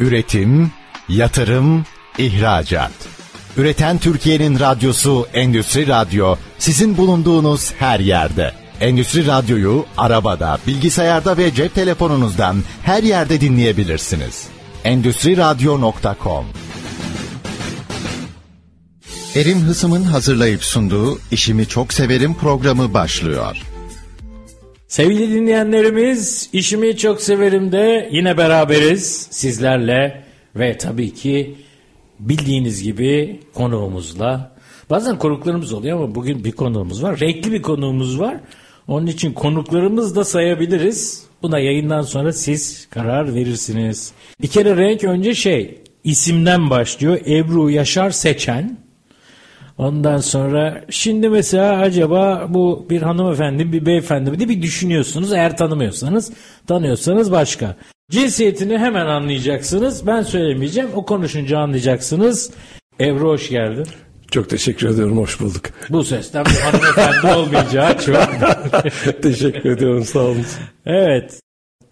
Üretim, yatırım, ihracat. Üreten Türkiye'nin radyosu Endüstri Radyo sizin bulunduğunuz her yerde. Endüstri Radyo'yu arabada, bilgisayarda ve cep telefonunuzdan her yerde dinleyebilirsiniz. Endüstri Radyo.com Erim Hısım'ın hazırlayıp sunduğu İşimi Çok Severim programı başlıyor. Sevgili dinleyenlerimiz, işimi çok severim de yine beraberiz sizlerle ve tabii ki bildiğiniz gibi konuğumuzla. Bazen konuklarımız oluyor ama bugün bir konuğumuz var. Renkli bir konuğumuz var. Onun için konuklarımız da sayabiliriz. Buna yayından sonra siz karar verirsiniz. Bir kere renk önce şey isimden başlıyor. Ebru Yaşar Seçen. Ondan sonra şimdi mesela acaba bu bir hanımefendi bir beyefendi mi diye bir düşünüyorsunuz. Eğer tanımıyorsanız tanıyorsanız başka. Cinsiyetini hemen anlayacaksınız. Ben söylemeyeceğim. O konuşunca anlayacaksınız. Ebru hoş geldin. Çok teşekkür ediyorum, hoş bulduk. Bu sesten bir hanımefendi olmayacağı çok. teşekkür ediyorum, sağ olun. Evet.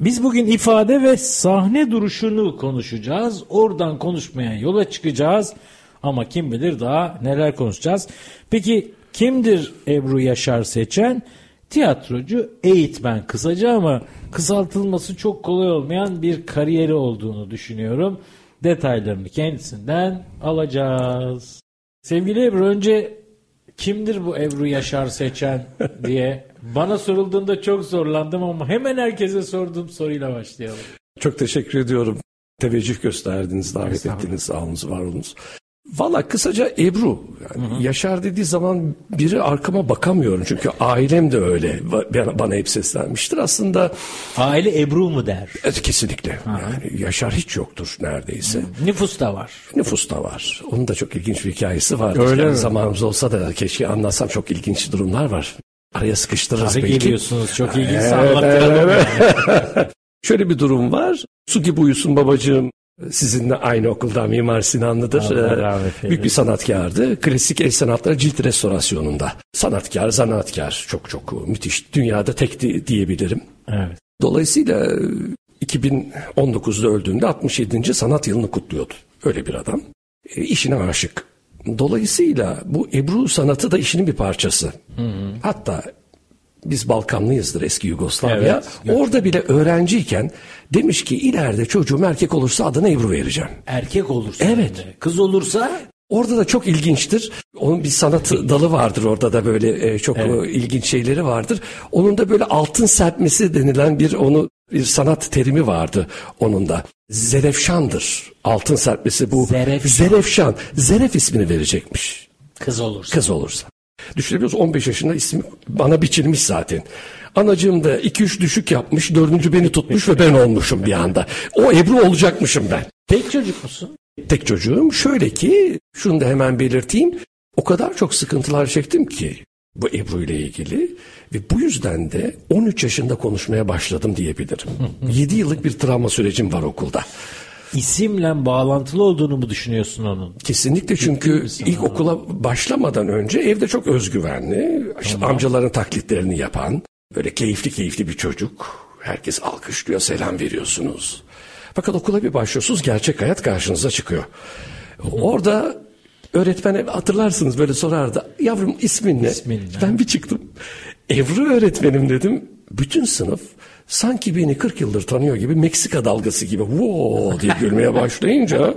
Biz bugün ifade ve sahne duruşunu konuşacağız. Oradan konuşmaya yola çıkacağız. Ama kim bilir daha neler konuşacağız. Peki kimdir Ebru Yaşar Seçen? Tiyatrocu, eğitmen kısaca ama kısaltılması çok kolay olmayan bir kariyeri olduğunu düşünüyorum. Detaylarını kendisinden alacağız. Sevgili Ebru önce kimdir bu Ebru Yaşar Seçen diye bana sorulduğunda çok zorlandım ama hemen herkese sorduğum soruyla başlayalım. Çok teşekkür ediyorum. Teveccüh gösterdiniz, davet ettiniz, sağ olunuz, var olunuz. Valla kısaca Ebru. Yani hı hı. Yaşar dediği zaman biri arkama bakamıyorum. Çünkü ailem de öyle. Bana hep seslenmiştir. Aslında aile Ebru mu der? Evet, kesinlikle. Hı. Yani Yaşar hiç yoktur neredeyse. Hı. Nüfus da var. Nüfus da var. Onun da çok ilginç bir hikayesi var. Öyle yani mi? Zamanımız olsa da keşke anlatsam çok ilginç durumlar var. Araya sıkıştırırız Tabii belki. geliyorsunuz. Çok ilginç evet, anlattıralım. Evet, evet. Şöyle bir durum var. Su gibi uyusun babacığım Sizinle aynı okulda Mimar Sinanlı'dır. Ee, büyük bir sanatkardı. Klasik el sanatları cilt restorasyonunda. Sanatkar, zanaatkar. Çok çok müthiş. Dünyada tek diyebilirim. Evet. Dolayısıyla 2019'da öldüğünde 67. sanat yılını kutluyordu. Öyle bir adam. E, işine aşık. Dolayısıyla bu Ebru sanatı da işinin bir parçası. Hı hı. Hatta biz Balkanlıyızdır eski Yugoslavya. Evet, evet. Orada bile öğrenciyken demiş ki ileride çocuğum erkek olursa adını Ebru vereceğim. Erkek olursa? Evet. De. Kız olursa? Orada da çok ilginçtir. Onun bir sanat dalı vardır orada da böyle e, çok evet. ilginç şeyleri vardır. Onun da böyle altın serpmesi denilen bir onu bir sanat terimi vardı onun da. Zerefşandır. Altın serpmesi bu. Zerefşan. Zerefşan. Zeref ismini verecekmiş. Kız olursa. Kız olursa. Düşünebiliyoruz 15 yaşında isim bana biçilmiş zaten. Anacığım da 2-3 düşük yapmış, dördüncü beni tutmuş ve ben olmuşum bir anda. O Ebru olacakmışım ben. Tek çocuk musun? Tek çocuğum. Şöyle ki, şunu da hemen belirteyim. O kadar çok sıkıntılar çektim ki bu Ebru ile ilgili ve bu yüzden de 13 yaşında konuşmaya başladım diyebilirim. 7 yıllık bir travma sürecim var okulda isimle bağlantılı olduğunu mu düşünüyorsun onun? Kesinlikle çünkü ilk okula başlamadan önce evde çok özgüvenli, işte amcaların taklitlerini yapan, böyle keyifli keyifli bir çocuk. Herkes alkışlıyor, selam veriyorsunuz. Fakat okula bir başlıyorsunuz, gerçek hayat karşınıza çıkıyor. Orada öğretmen hatırlarsınız böyle sorardı. Yavrum ismin ne? İsmin ne? Ben bir çıktım. Evru öğretmenim dedim. Bütün sınıf sanki beni 40 yıldır tanıyor gibi Meksika dalgası gibi wow diye gülmeye başlayınca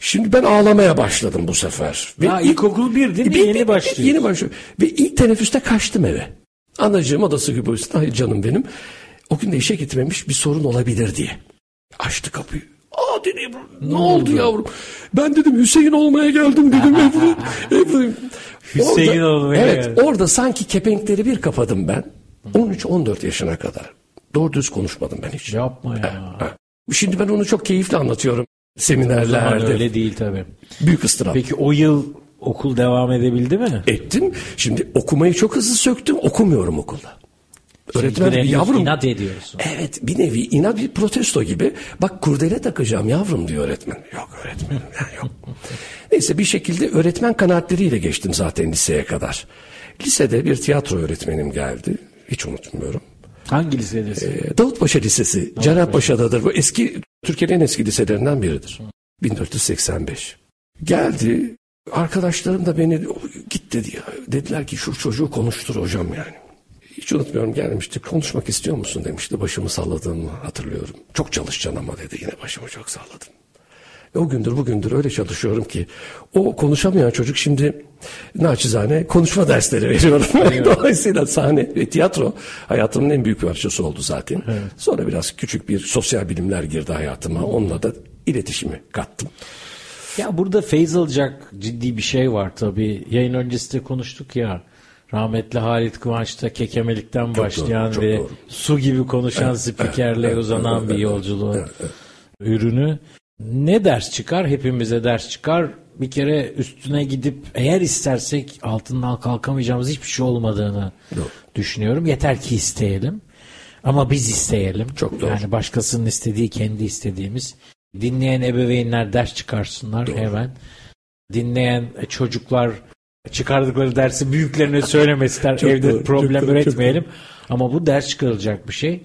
şimdi ben ağlamaya başladım bu sefer. Ve ha, ilk, ilkokul bir değil mi? Bir, yeni başlıyor. Yeni başlıyor. Ve ilk teneffüste kaçtım eve. Anacığım odası gibi uyusun. Ay canım benim. O gün de işe gitmemiş bir sorun olabilir diye. Açtı kapıyı. Aa dedi ne, ne oldu, oldu yavrum? Ben dedim Hüseyin olmaya geldim dedim Ebru. Ebru. Hüseyin orada, olmaya Evet geldim. orada sanki kepenkleri bir kapadım ben. 13-14 yaşına kadar. Doğru düz konuşmadım ben hiç. Yapma ya. Şimdi ben onu çok keyifli anlatıyorum seminerlerde. öyle değil tabii. Büyük ıstırap. Peki o yıl okul devam edebildi mi? Ettim. Şimdi okumayı çok hızlı söktüm. Okumuyorum okulda. Öğretmen bir yavrum. inat ediyorsun. Evet bir nevi inat bir protesto gibi. Bak kurdele takacağım yavrum diyor öğretmen. Yok öğretmenim yok. Neyse bir şekilde öğretmen kanaatleriyle geçtim zaten liseye kadar. Lisede bir tiyatro öğretmenim geldi. Hiç unutmuyorum. Hangi lisedesin? Ee, Davutpaşa Lisesi. Davutpaşa. Cerrahpaşa'dadır. Bu eski Türkiye'nin en eski liselerinden biridir. 1485. Geldi. Arkadaşlarım da beni git dedi ya. Dediler ki şu çocuğu konuştur hocam yani. Hiç unutmuyorum gelmişti. Konuşmak istiyor musun demişti. Başımı salladığımı hatırlıyorum. Çok çalışacaksın ama dedi. Yine başımı çok salladım. Ve o gündür bugündür öyle çalışıyorum ki o konuşamayan çocuk şimdi naçizane konuşma dersleri veriyorum. Dolayısıyla sahne ve tiyatro hayatımın en büyük parçası oldu zaten. Evet. Sonra biraz küçük bir sosyal bilimler girdi hayatıma. Onunla da iletişimi kattım. Ya burada feyz alacak ciddi bir şey var tabii. Yayın öncesinde konuştuk ya. Rahmetli Halit Kıvanç'ta kekemelikten çok başlayan doğru, ve doğru. su gibi konuşan evet, spikerle evet, uzanan evet, bir yolculuğun evet, evet. ürünü. Ne ders çıkar? Hepimize ders çıkar. Bir kere üstüne gidip eğer istersek altından kalkamayacağımız hiçbir şey olmadığını doğru. düşünüyorum. Yeter ki isteyelim. Ama biz isteyelim. Çok doğru. Yani başkasının istediği kendi istediğimiz. Dinleyen ebeveynler ders çıkarsınlar doğru. hemen. Dinleyen çocuklar çıkardıkları dersi büyüklerine söylemesiler. Evde doğru, problem çok üretmeyelim. Çok Ama bu ders çıkarılacak bir şey.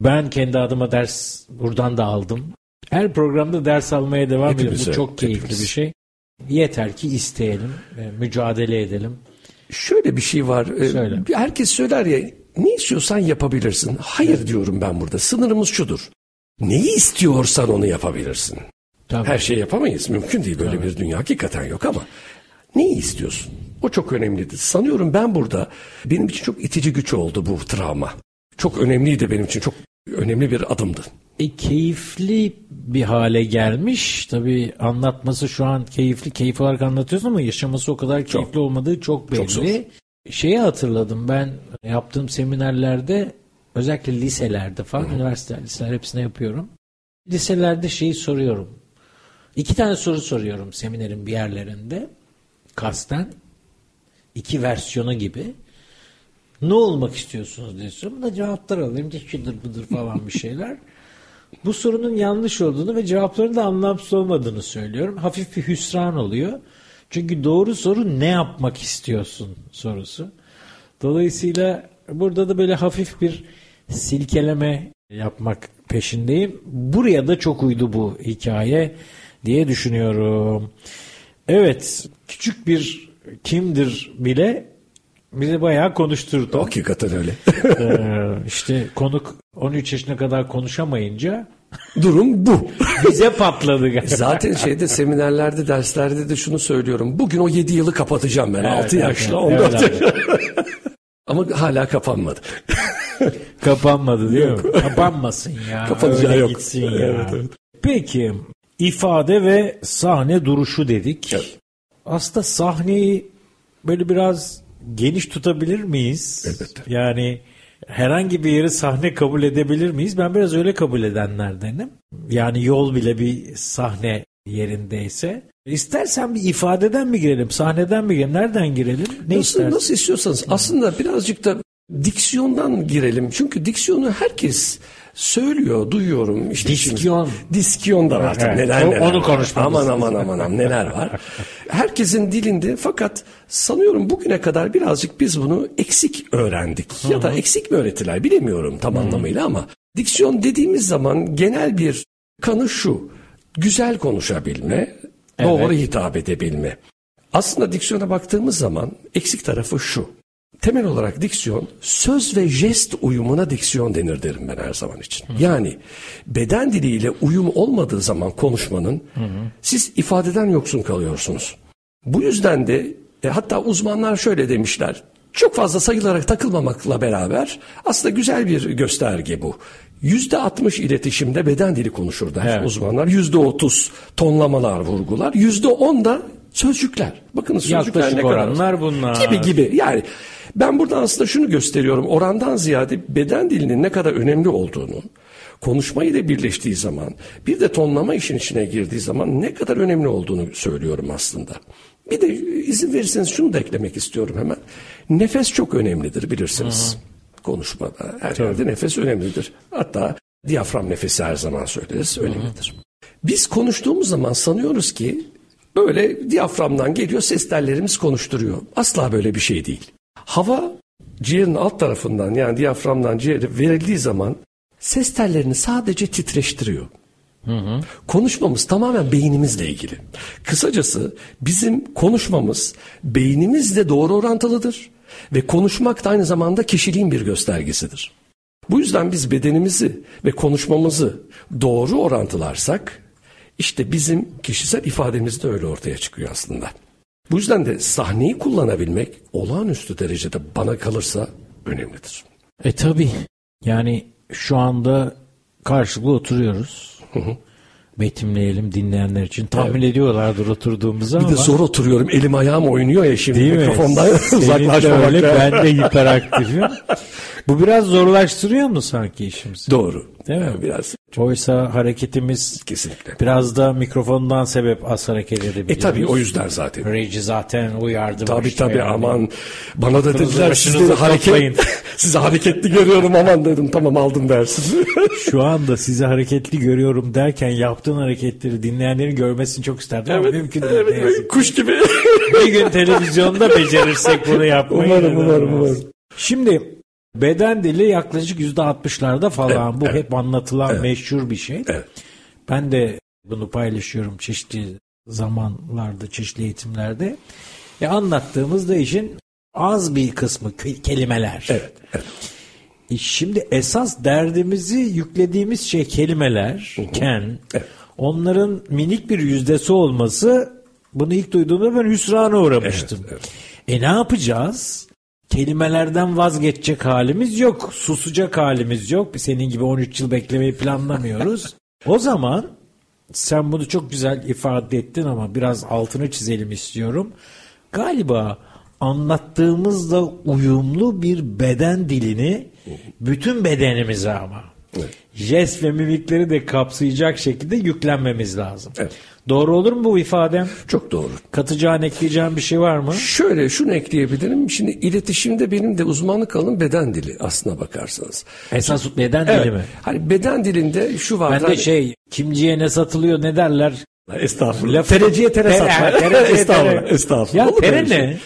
Ben kendi adıma ders buradan da aldım. Her programda ders almaya devam edelim. Bu çok keyifli hepimiz. bir şey. Yeter ki isteyelim, mücadele edelim. Şöyle bir şey var. E, Söyle. Herkes söyler ya ne istiyorsan yapabilirsin. Hayır evet. diyorum ben burada. Sınırımız şudur. Neyi istiyorsan onu yapabilirsin. Tabii. Her şeyi yapamayız. Mümkün değil. Böyle Tabii. bir dünya hakikaten yok ama neyi istiyorsun? O çok önemlidir. Sanıyorum ben burada benim için çok itici güç oldu bu travma. Çok önemliydi benim için. Çok önemli bir adımdı. E, keyifli bir hale gelmiş. Tabii anlatması şu an keyifli, keyif olarak anlatıyorsun ama yaşaması o kadar keyifli çok, olmadığı çok belli. Çok zor. Şeyi hatırladım ben yaptığım seminerlerde özellikle liselerde falan, Hı-hı. üniversite liseler hepsine yapıyorum. Liselerde şeyi soruyorum. İki tane soru soruyorum seminerin bir yerlerinde. Kasten iki versiyonu gibi. Ne olmak istiyorsunuz diye soruyorum. Da cevaplar alayım. Şudur budur falan bir şeyler. Bu sorunun yanlış olduğunu ve cevapların da anlamsız olmadığını söylüyorum. Hafif bir hüsran oluyor. Çünkü doğru soru ne yapmak istiyorsun sorusu. Dolayısıyla burada da böyle hafif bir silkeleme yapmak peşindeyim. Buraya da çok uydu bu hikaye diye düşünüyorum. Evet, küçük bir kimdir bile bizi bayağı konuşturdu. Hakikaten öyle. ee, işte konuk 13 yaşına kadar konuşamayınca Durum bu. Bize patladı galiba. Zaten şeyde seminerlerde, derslerde de şunu söylüyorum. Bugün o 7 yılı kapatacağım ben. Evet, 6 evet, yaşla, 14 evet, Ama hala kapanmadı. Kapanmadı değil yok. mi? Kapanmasın ya. Kapanacağı yok. gitsin ya. Evet, evet. Peki ifade ve sahne duruşu dedik. Evet. Aslında sahneyi böyle biraz geniş tutabilir miyiz? Elbette. Yani herhangi bir yeri sahne kabul edebilir miyiz? Ben biraz öyle kabul edenlerdenim. Yani yol bile bir sahne yerindeyse. İstersen bir ifadeden mi girelim, sahneden mi girelim, nereden girelim? Ne nasıl, istersin? Nasıl istiyorsanız. Aslında birazcık da diksiyondan girelim. Çünkü diksiyonu herkes söylüyor, duyuyorum. İşte diskiyon. Şimdi, diskiyon da var. Evet, neler, neler onu konuşmamız. Aman aman aman aman neler var. Herkesin dilinde fakat sanıyorum bugüne kadar birazcık biz bunu eksik öğrendik. Hı-hı. Ya da eksik mi öğretiler bilemiyorum tam Hı-hı. anlamıyla ama diksiyon dediğimiz zaman genel bir kanı şu. Güzel konuşabilme, evet. doğru hitap edebilme. Aslında diksiyona baktığımız zaman eksik tarafı şu temel olarak diksiyon söz ve jest uyumuna diksiyon denir derim ben her zaman için. Hı. Yani beden diliyle uyum olmadığı zaman konuşmanın hı hı. siz ifadeden yoksun kalıyorsunuz. Bu yüzden de e, hatta uzmanlar şöyle demişler. Çok fazla sayılarak takılmamakla beraber aslında güzel bir gösterge bu. Yüzde altmış iletişimde beden dili konuşur der evet. uzmanlar. Yüzde otuz tonlamalar vurgular. Yüzde on da sözcükler. Bakınız sözcükler ne kadar. bunlar. Gibi gibi yani ben burada aslında şunu gösteriyorum. Orandan ziyade beden dilinin ne kadar önemli olduğunu, konuşma ile birleştiği zaman, bir de tonlama işin içine girdiği zaman ne kadar önemli olduğunu söylüyorum aslında. Bir de izin verirseniz şunu da eklemek istiyorum hemen. Nefes çok önemlidir bilirsiniz. Hı-hı. Konuşmada her Tabii. yerde nefes önemlidir. Hatta diyafram nefesi her zaman söyleriz önemlidir. Hı-hı. Biz konuştuğumuz zaman sanıyoruz ki böyle diyaframdan geliyor ses tellerimiz konuşturuyor. Asla böyle bir şey değil. Hava ciğerin alt tarafından yani diyaframdan ciğere verildiği zaman ses tellerini sadece titreştiriyor. Hı hı. Konuşmamız tamamen beynimizle ilgili. Kısacası bizim konuşmamız beynimizle doğru orantılıdır ve konuşmak da aynı zamanda kişiliğin bir göstergesidir. Bu yüzden biz bedenimizi ve konuşmamızı doğru orantılarsak işte bizim kişisel ifademiz de öyle ortaya çıkıyor aslında. Bu yüzden de sahneyi kullanabilmek olağanüstü derecede bana kalırsa önemlidir. E tabi yani şu anda karşılıklı oturuyoruz. Hı hı. Betimleyelim dinleyenler için. Tahmin evet. ediyorlardır oturduğumuzu bir ama. Bir de zor oturuyorum. Elim ayağım oynuyor ya şimdi Değil mikrofondan uzaklaşmamak. ben de hiperaktifim. Bu biraz zorlaştırıyor mu sanki işimizi? Doğru. Değil mi? Yani biraz. Oysa hareketimiz kesinlikle biraz da mikrofondan sebep az hareket edebiliyoruz. E tabii o yüzden zaten. Reji zaten uyardı. Tabii tabii yani. aman bana da dediler sizi hareket sizi hareketli görüyorum aman dedim tamam aldım dersiniz. Şu anda sizi hareketli görüyorum derken yaptığın hareketleri dinleyenlerin görmesini çok isterdim evet, ama mümkün değil. Evet, kuş gibi. Bir gün televizyonda becerirsek bunu yapmayı. Umarım umarım umarım. Şimdi Beden dili yaklaşık yüzde altmışlarda falan. Evet, Bu evet. hep anlatılan evet. meşhur bir şey. Evet. Ben de bunu paylaşıyorum çeşitli zamanlarda, çeşitli eğitimlerde. E anlattığımızda işin az bir kısmı kelimeler. Evet, evet. E şimdi esas derdimizi yüklediğimiz şey kelimelerken evet. onların minik bir yüzdesi olması bunu ilk duyduğumda ben hüsrana uğramıştım. Evet, evet. E ne yapacağız? Kelimelerden vazgeçecek halimiz yok. Susacak halimiz yok. Senin gibi 13 yıl beklemeyi planlamıyoruz. o zaman sen bunu çok güzel ifade ettin ama biraz altını çizelim istiyorum. Galiba anlattığımızda uyumlu bir beden dilini bütün bedenimize ama evet. jest ve mimikleri de kapsayacak şekilde yüklenmemiz lazım. Evet. Doğru olur mu bu ifadem? Çok doğru. Katacağın, ekleyeceğin bir şey var mı? Şöyle şunu ekleyebilirim. Şimdi iletişimde benim de uzmanlık alanım beden dili aslına bakarsanız. Esas beden evet. dili mi? Hani beden dilinde şu var. Ben de hani... şey kimciye ne satılıyor ne derler? Estağfurullah. Tereciye tere satmak. estağfurullah. Estağfurullah. Ya tere ne?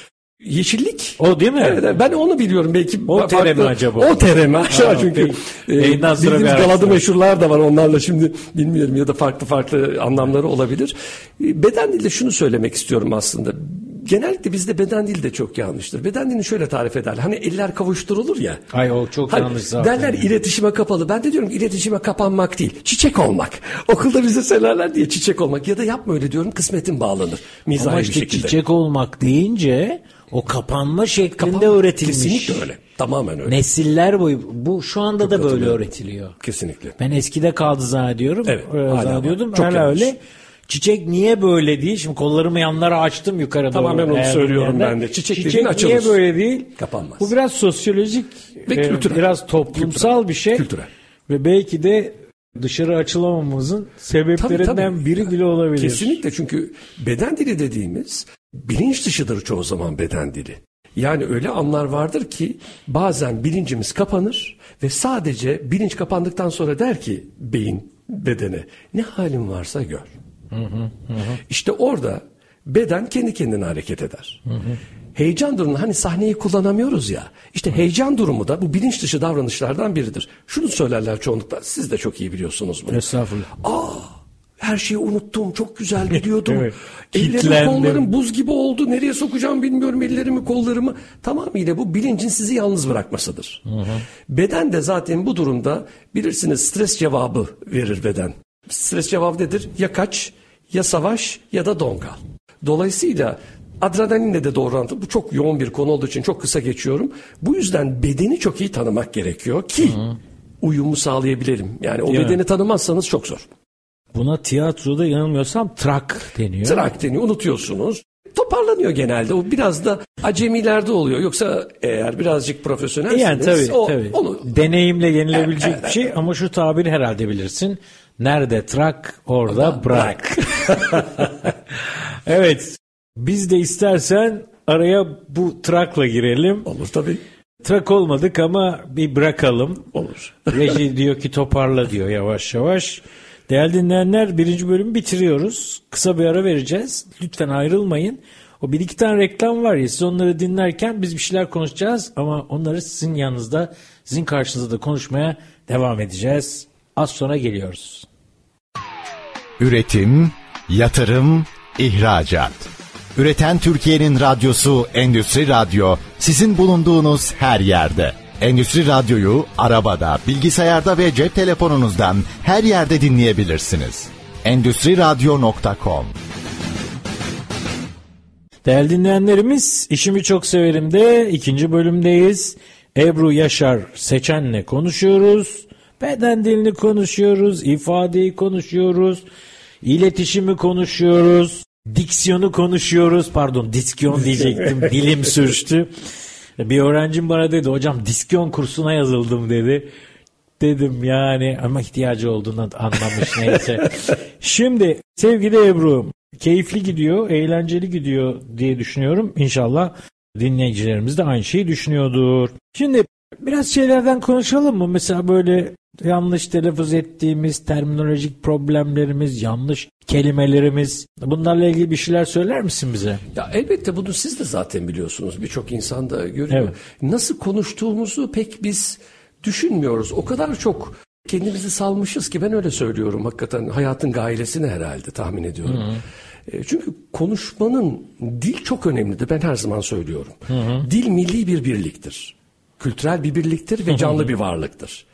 Yeşillik. O değil mi? Evet, ben onu biliyorum belki. O tere mi acaba? O tere mi aşağı çünkü. E, bildiğimiz galadı meşhurlar da var onlarla şimdi bilmiyorum ya da farklı farklı anlamları olabilir. E, beden dilde şunu söylemek istiyorum aslında. Genellikle bizde beden dili de çok yanlıştır. Beden dilini şöyle tarif eder. Hani eller kavuşturulur ya. Ay o çok hani yanlış zaten. Derler iletişime kapalı. Ben de diyorum ki iletişime kapanmak değil. Çiçek olmak. Okulda bize söylerler diye çiçek olmak. Ya da yapma öyle diyorum kısmetin bağlanır. Mizahi Ama işte bir şekilde. çiçek olmak deyince o kapanma şeklinde kapanma, öğretilmiş. Kesinlikle öyle. Tamamen öyle. Nesiller boyu bu şu anda Çok da böyle öğretiliyor. Kesinlikle. Ben eskide kaldı zannediyorum. Evet. Hala zannediyordum. Çok hala öyle. Çiçek niye böyle değil? Şimdi kollarımı yanlara açtım yukarı Tamamen doğru. Tamamen onu söylüyorum ben de. Çiçek, Çiçek açılır. niye böyle değil? Kapanmaz. Bu biraz sosyolojik ve kültürel. biraz toplumsal kültürel. bir şey. Kültürel. Ve belki de dışarı açılamamızın sebeplerinden tabii, tabii. biri bile olabilir. Kesinlikle çünkü beden dili dediğimiz bilinç dışıdır çoğu zaman beden dili. Yani öyle anlar vardır ki bazen bilincimiz kapanır ve sadece bilinç kapandıktan sonra der ki beyin bedene ne halin varsa gör. Hı hı, hı. İşte orada beden kendi kendine hareket eder. Hı hı. Heyecan durumu hani sahneyi kullanamıyoruz ya. İşte heyecan durumu da bu bilinç dışı davranışlardan biridir. Şunu söylerler çoğunlukla siz de çok iyi biliyorsunuz bunu. Estağfurullah. Aa her şeyi unuttum. Çok güzel gidiyordum. evet. Ellerim kollarım buz gibi oldu. Nereye sokacağım bilmiyorum ellerimi kollarımı. Tamamıyla bu bilincin sizi yalnız bırakmasıdır. Hı hı. Beden de zaten bu durumda bilirsiniz stres cevabı verir beden. Stres cevabı nedir? Ya kaç, ya savaş ya da don kal. Dolayısıyla adrenalinle de doğru orantı. Bu çok yoğun bir konu olduğu için çok kısa geçiyorum. Bu yüzden bedeni çok iyi tanımak gerekiyor ki hı hı. uyumu sağlayabilelim. Yani o Değil bedeni mi? tanımazsanız çok zor. Buna tiyatroda yanılmıyorsam trak deniyor. Trak deniyor. Unutuyorsunuz. Toparlanıyor genelde. O biraz da acemilerde oluyor. Yoksa eğer birazcık profesyonelseniz yani tabii, o, tabii. onu deneyimle yenilebilecek bir şey ama şu tabiri herhalde bilirsin. Nerede trak orada bırak. evet. Biz de istersen araya bu trakla girelim. Olur tabii. Trak olmadık ama bir bırakalım. Olur. Reji diyor ki toparla diyor yavaş yavaş. Değerli dinleyenler birinci bölümü bitiriyoruz. Kısa bir ara vereceğiz. Lütfen ayrılmayın. O bir iki tane reklam var ya siz onları dinlerken biz bir şeyler konuşacağız ama onları sizin yanınızda sizin karşınızda da konuşmaya devam edeceğiz. Az sonra geliyoruz. Üretim, yatırım, ihracat. Üreten Türkiye'nin radyosu Endüstri Radyo sizin bulunduğunuz her yerde. Endüstri Radyo'yu arabada, bilgisayarda ve cep telefonunuzdan her yerde dinleyebilirsiniz. Endüstri Radyo.com Değerli dinleyenlerimiz, işimi çok severim de ikinci bölümdeyiz. Ebru Yaşar Seçen'le konuşuyoruz. Beden dilini konuşuyoruz, ifadeyi konuşuyoruz, iletişimi konuşuyoruz, diksiyonu konuşuyoruz. Pardon, diksiyon diyecektim, dilim sürçtü. Bir öğrencim bana dedi, hocam diksiyon kursuna yazıldım dedi. Dedim yani ama ihtiyacı olduğunu anlamış neyse. Şimdi sevgili Ebru, keyifli gidiyor, eğlenceli gidiyor diye düşünüyorum. İnşallah dinleyicilerimiz de aynı şeyi düşünüyordur. Şimdi biraz şeylerden konuşalım mı? Mesela böyle yanlış telaffuz ettiğimiz terminolojik problemlerimiz, yanlış kelimelerimiz bunlarla ilgili bir şeyler söyler misin bize? Ya elbette bunu siz de zaten biliyorsunuz. Birçok insan da görüyor. Evet. Nasıl konuştuğumuzu pek biz düşünmüyoruz. O kadar çok kendimizi salmışız ki ben öyle söylüyorum hakikaten hayatın gailesini herhalde tahmin ediyorum. Hı hı. E, çünkü konuşmanın dil çok önemlidir. Ben her zaman söylüyorum. Hı hı. Dil milli bir birliktir. Kültürel bir birliktir ve canlı bir varlıktır.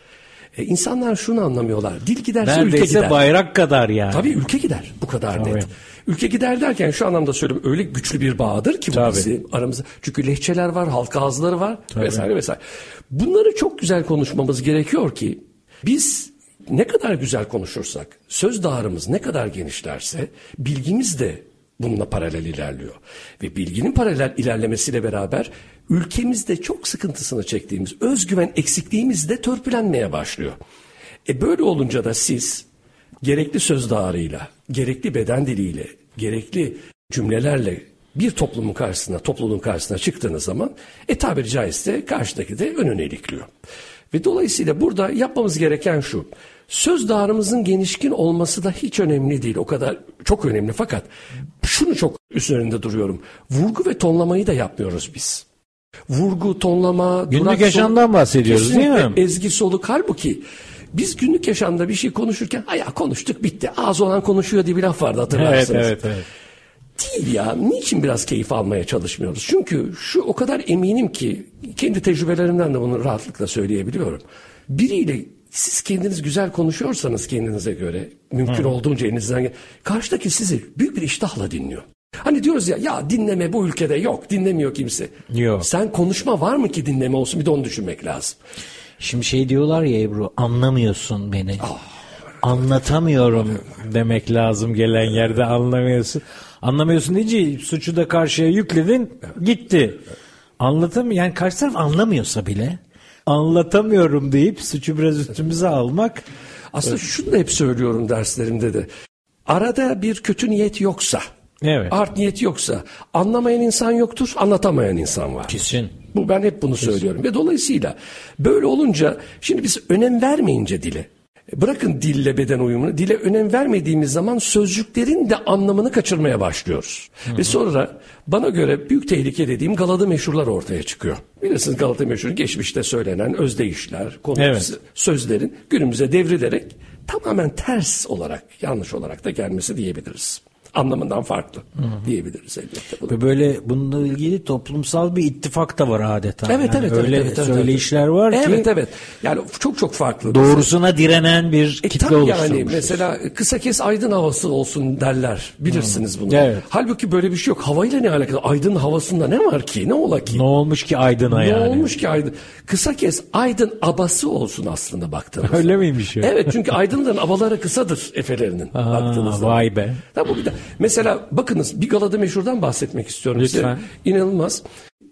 E, insanlar şunu anlamıyorlar. Dil giderse Neredeyse ülke gider. bayrak kadar yani. Tabii ülke gider. Bu kadar Tabii. net. Ülke gider derken şu anlamda söylüyorum. Öyle güçlü bir bağdır ki bu Tabii. bizim aramızda. Çünkü lehçeler var, halk ağızları var Tabii. vesaire vesaire. Bunları çok güzel konuşmamız gerekiyor ki biz ne kadar güzel konuşursak, söz dağarımız ne kadar genişlerse bilgimiz de bununla paralel ilerliyor. Ve bilginin paralel ilerlemesiyle beraber ülkemizde çok sıkıntısını çektiğimiz özgüven eksikliğimiz de törpülenmeye başlıyor. E böyle olunca da siz gerekli söz dağarıyla, gerekli beden diliyle, gerekli cümlelerle bir toplumun karşısına, topluluğun karşısına çıktığınız zaman e tabiri caizse karşıdaki de önüne ilikliyor. Ve dolayısıyla burada yapmamız gereken şu. Söz dağarımızın genişkin olması da hiç önemli değil. O kadar çok önemli fakat şunu çok üzerinde duruyorum. Vurgu ve tonlamayı da yapmıyoruz biz. Vurgu, tonlama, günlük durak yaşamdan soluk, bahsediyoruz değil mi? Ezgi soluk halbuki biz günlük yaşamda bir şey konuşurken aya konuştuk bitti. Ağız olan konuşuyor diye bir laf vardı hatırlarsınız. Evet evet evet. Değil ya. Niçin biraz keyif almaya çalışmıyoruz? Çünkü şu o kadar eminim ki kendi tecrübelerimden de bunu rahatlıkla söyleyebiliyorum. Biriyle siz kendiniz güzel konuşuyorsanız kendinize göre mümkün Hı. olduğunca elinizden karşıdaki sizi büyük bir iştahla dinliyor. Hani diyoruz ya ya dinleme bu ülkede yok dinlemiyor kimse. Yok. Sen konuşma var mı ki dinleme olsun bir de onu düşünmek lazım. Şimdi şey diyorlar ya Ebru anlamıyorsun beni. Oh. Anlatamıyorum demek lazım gelen yerde anlamıyorsun. Anlamıyorsun deyince suçu da karşıya yükledin gitti. Anlatamıyor yani karşı taraf anlamıyorsa bile anlatamıyorum deyip suçu biraz üstümüze almak. Aslında evet. şunu da hep söylüyorum derslerimde de. Arada bir kötü niyet yoksa, evet. art niyet yoksa anlamayan insan yoktur, anlatamayan insan var. Kesin. Bu ben hep bunu Kesin. söylüyorum ve dolayısıyla böyle olunca şimdi biz önem vermeyince dile Bırakın dille beden uyumunu, dile önem vermediğimiz zaman sözcüklerin de anlamını kaçırmaya başlıyoruz. Hı hı. Ve sonra bana göre büyük tehlike dediğim Galata meşhurlar ortaya çıkıyor. Bilirsiniz Galata meşhur geçmişte söylenen özdeyişler, konu evet. sözlerin günümüze devrilerek tamamen ters olarak, yanlış olarak da gelmesi diyebiliriz anlamından farklı Hı-hı. diyebiliriz elbette. Bunu. Ve böyle bununla ilgili toplumsal bir ittifak da var adeta. Evet yani evet. Öyle evet, evet, söyleyişler var evet, ki. Evet evet. Yani çok çok farklı. Doğrusuna mesela. direnen bir e, kitle oluşturmuş. Yani mesela kısa kes aydın havası olsun derler. Bilirsiniz bunu. Evet. Halbuki böyle bir şey yok. Havayla ne alakalı? Aydın havasında ne var ki? Ne ola ki? Ne olmuş ki aydına ne yani? Ne olmuş ki aydın? Kısa kes aydın abası olsun aslında baktığınızda. Öyle miymiş ya? Evet çünkü aydınların abaları kısadır efelerinin baktığınızda. Vay be. Tabii bir de, mesela bakınız bir galada meşhurdan bahsetmek istiyorum Lütfen. size. İnanılmaz.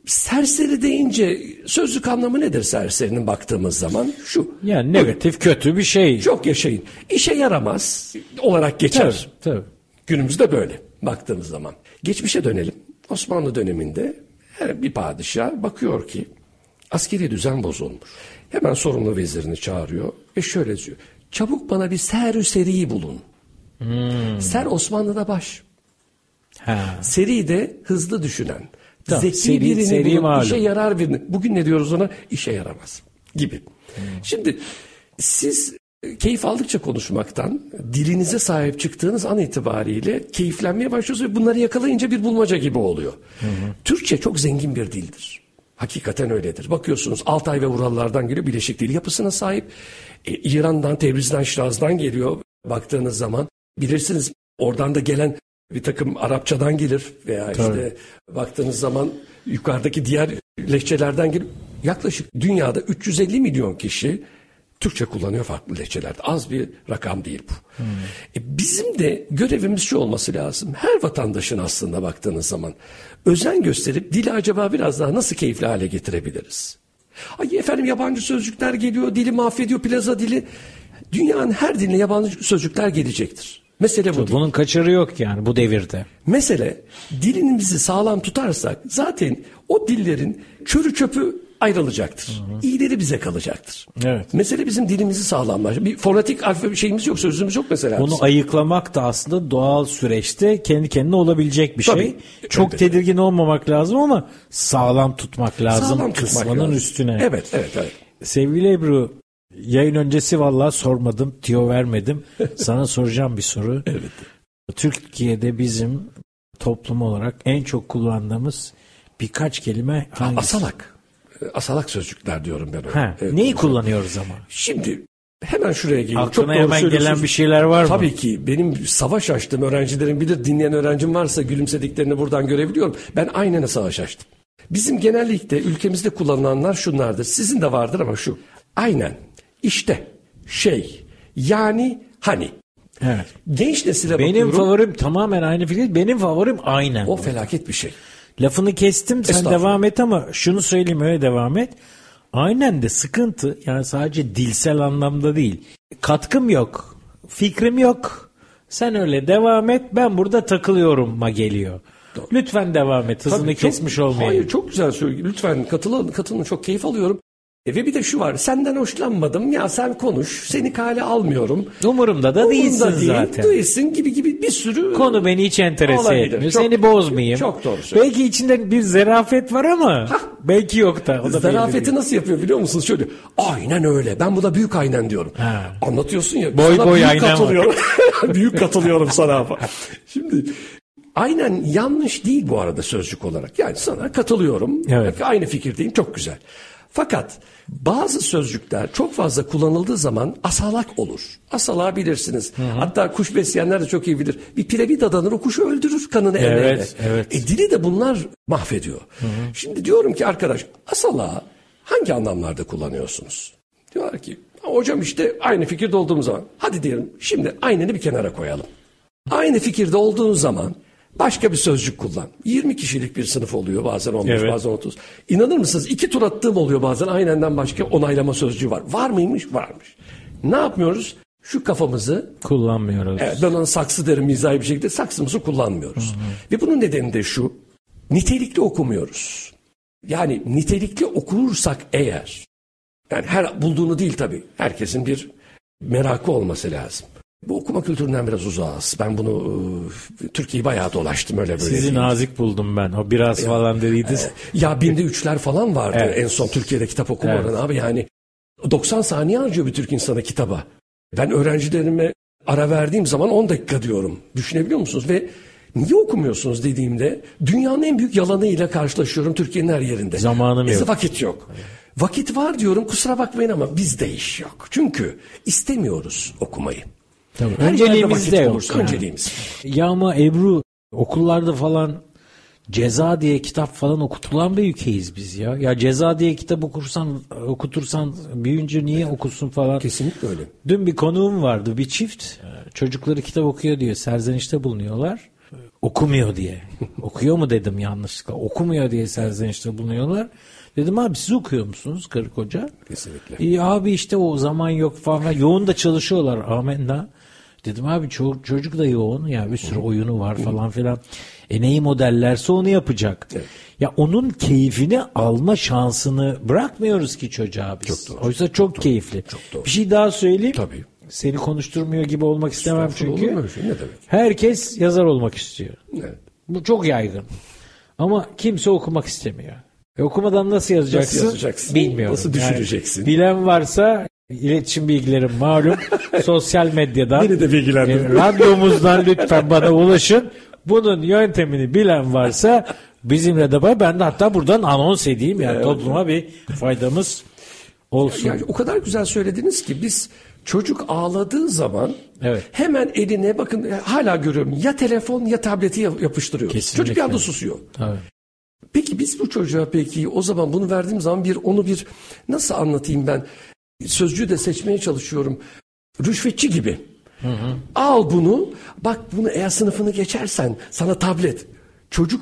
Serseri deyince sözlük anlamı nedir serserinin baktığımız zaman? Şu. Yani negatif Buyurun. kötü bir şey. Çok yaşayın. İşe yaramaz olarak geçer. Tabii, tabii. Günümüzde böyle baktığımız zaman. Geçmişe dönelim. Osmanlı döneminde her bir padişah bakıyor ki askeri düzen bozulmuş. Hemen sorumlu vezirini çağırıyor ve şöyle diyor. Çabuk bana bir ser seri bulun. Hmm. Ser Osmanlı'da baş. Ha. Seri de hızlı düşünen. Tamam, zeki seri, birini seri bulup malum. işe yarar birini. Bugün ne diyoruz ona? İşe yaramaz gibi. Hmm. Şimdi siz keyif aldıkça konuşmaktan dilinize sahip çıktığınız an itibariyle keyiflenmeye başlıyorsunuz ve bunları yakalayınca bir bulmaca gibi oluyor. Türkçe çok zengin bir dildir. Hakikaten öyledir. Bakıyorsunuz Altay ve Urallardan geliyor Birleşik dil yapısına sahip. E, İran'dan, Tebriz'den, Şiraz'dan geliyor baktığınız zaman. Bilirsiniz oradan da gelen bir takım Arapçadan gelir veya işte baktığınız zaman yukarıdaki diğer lehçelerden gelir. Yaklaşık dünyada 350 milyon kişi Türkçe kullanıyor farklı lehçelerde. Az bir rakam değil bu. E bizim de görevimiz şu olması lazım. Her vatandaşın aslında baktığınız zaman özen gösterip dili acaba biraz daha nasıl keyifli hale getirebiliriz? Ay efendim yabancı sözcükler geliyor, dili mahvediyor, plaza dili. Dünyanın her diline yabancı sözcükler gelecektir. Mesele bu. Bunun kaçarı yok yani bu devirde. Mesele dilimizi sağlam tutarsak zaten o dillerin çörü çöpü ayrılacaktır. İyileri bize kalacaktır. Evet. Mesele bizim dilimizi sağlamlaştırmak. Bir fonetik alfabe şeyimiz yok, sözümüz yok mesela. Bunu bizim. ayıklamak da aslında doğal süreçte kendi kendine olabilecek bir Tabii. şey. Çok Elbette. tedirgin olmamak lazım ama sağlam tutmak lazım Sağlam tutmak lazım. üstüne. Evet, evet, evet. Sevgili Ebru, yayın öncesi vallahi sormadım, tiyo vermedim. Sana soracağım bir soru. Evet. Türkiye'de bizim toplum olarak en çok kullandığımız birkaç kelime hangisi? Asalak. Asalak sözcükler diyorum ben. öyle. Ha, Evet, neyi doğru. kullanıyoruz ama? Şimdi hemen şuraya geleyim. Aklına Çok doğru hemen gelen bir şeyler var mı? Tabii ki. Benim savaş açtım. Öğrencilerim bilir. Dinleyen öğrencim varsa gülümsediklerini buradan görebiliyorum. Ben aynen savaş açtım. Bizim genellikle ülkemizde kullanılanlar şunlardır. Sizin de vardır ama şu. Aynen. İşte. Şey. Yani. Hani. Evet. Genç nesile Benim bakıyorum. favorim tamamen aynı fikir. Benim favorim aynen. O felaket bir şey. Lafını kestim sen devam et ama şunu söyleyeyim öyle devam et. Aynen de sıkıntı yani sadece dilsel anlamda değil. Katkım yok. Fikrim yok. Sen öyle devam et ben burada takılıyorum ma geliyor. Lütfen devam et hızını Tabii çok- kesmiş olmayayım. Hayır çok güzel söylüyor. Lütfen katılın, katılın çok keyif alıyorum. E ve bir de şu var. Senden hoşlanmadım. Ya sen konuş. Seni kale almıyorum. Umurumda da değilsin Umurumda değil, zaten. Değilsin gibi gibi bir sürü Konu beni hiç enterese etmiyor. Çok- Seni bozmayayım. çok doğru. Belki içinde bir zarafet var ama belki yok da. O da değil. nasıl yapıyor biliyor musunuz? Şöyle aynen öyle. Ben buna büyük aynen diyorum. Ha. Anlatıyorsun ya. Boy sana boy büyük aynen katılıyorum. büyük katılıyorum sana. Şimdi aynen yanlış değil bu arada sözcük olarak. Yani sana katılıyorum. Evet. Aynı fikirdeyim. Çok güzel. Fakat bazı sözcükler çok fazla kullanıldığı zaman asalak olur. Asalağı bilirsiniz. Hatta kuş besleyenler de çok iyi bilir. Bir piramit adanır o kuşu öldürür kanını Evet, elleriyle. evet. E, dili de bunlar mahvediyor. Şimdi diyorum ki arkadaş asalağı hangi anlamlarda kullanıyorsunuz? Diyorlar ki hocam işte aynı fikirde olduğumuz zaman hadi diyelim şimdi aynını bir kenara koyalım. Aynı fikirde olduğunuz zaman başka bir sözcük kullan. 20 kişilik bir sınıf oluyor bazen 15 Evet. bazen 30. İnanır mısınız iki tur attığım oluyor bazen aynenden başka onaylama sözcüğü var. Var mıymış? Varmış. Ne yapmıyoruz? Şu kafamızı Kullanmıyoruz. Evet, ben ona saksı derim mizahi bir şekilde saksımızı kullanmıyoruz. Ve bunun nedeni de şu. Nitelikli okumuyoruz. Yani nitelikli okursak eğer yani her bulduğunu değil tabii. Herkesin bir merakı olması lazım. Bu okuma kültüründen biraz uzağız. Ben bunu e, Türkiye'yi bayağı dolaştım öyle böyle. Sizi değil. nazik buldum ben. O biraz falan dediydiniz. Ya binde üçler falan vardı Evet. en son Türkiye'de kitap okumanın Evet. abi yani 90 saniye harcıyor bir Türk insanı kitaba. Ben öğrencilerime ara verdiğim zaman 10 dakika diyorum. Düşünebiliyor musunuz? Ve niye okumuyorsunuz dediğimde dünyanın en büyük yalanıyla karşılaşıyorum Türkiye'nin her yerinde. Zamanım Bizde yok. vakit yok. Vakit var diyorum kusura bakmayın ama bizde iş yok. Çünkü istemiyoruz okumayı. Tabii. Her yerde Önceliğimiz vakit de yok. yani. Önceliğimiz. Ya ama Ebru okullarda falan ceza diye kitap falan okutulan bir ülkeyiz biz ya. Ya ceza diye kitap okursan okutursan büyüyünce niye okusun falan. Kesinlikle öyle. Dün bir konuğum vardı bir çift çocukları kitap okuyor diye serzenişte bulunuyorlar. Okumuyor diye. Okuyor mu dedim yanlışlıkla. Okumuyor diye serzenişte bulunuyorlar. Dedim abi siz okuyor musunuz karı koca? Kesinlikle. İyi abi işte o zaman yok falan. Yoğun da çalışıyorlar amenna. Dedim abi ço- çocuk da yoğun ya bir sürü oyunu var falan filan. E neyi modellerse onu yapacak. Ya onun keyfini alma şansını bırakmıyoruz ki çocuğa biz. Çok doğru. Oysa çok keyifli. doğru. Bir şey daha söyleyeyim. Tabii. Seni konuşturmuyor gibi olmak istemem çünkü. şey? Ne demek? Herkes yazar olmak istiyor. Evet. Bu çok yaygın. Ama kimse okumak istemiyor. E okumadan nasıl yazacaksın? Nasıl yazacaksın? Bilmiyorum. Nasıl düşüreceksin? Yani bilen varsa iletişim bilgilerim malum. sosyal medyadan. Beni de bilgilendirin. e, radyomuzdan lütfen bana ulaşın. Bunun yöntemini bilen varsa bizimle de var. Ben de hatta buradan anons edeyim. Yani topluma bir faydamız olsun. Yani o kadar güzel söylediniz ki biz çocuk ağladığı zaman Evet. hemen eline bakın hala görüyorum ya telefon ya tableti yap- yapıştırıyoruz. Kesinlikle. Çocuk bir anda susuyor. Tabii. Peki biz bu çocuğa peki o zaman bunu verdiğim zaman bir onu bir nasıl anlatayım ben sözcüğü de seçmeye çalışıyorum. Rüşvetçi gibi. Al bunu bak bunu eğer sınıfını geçersen sana tablet. Çocuk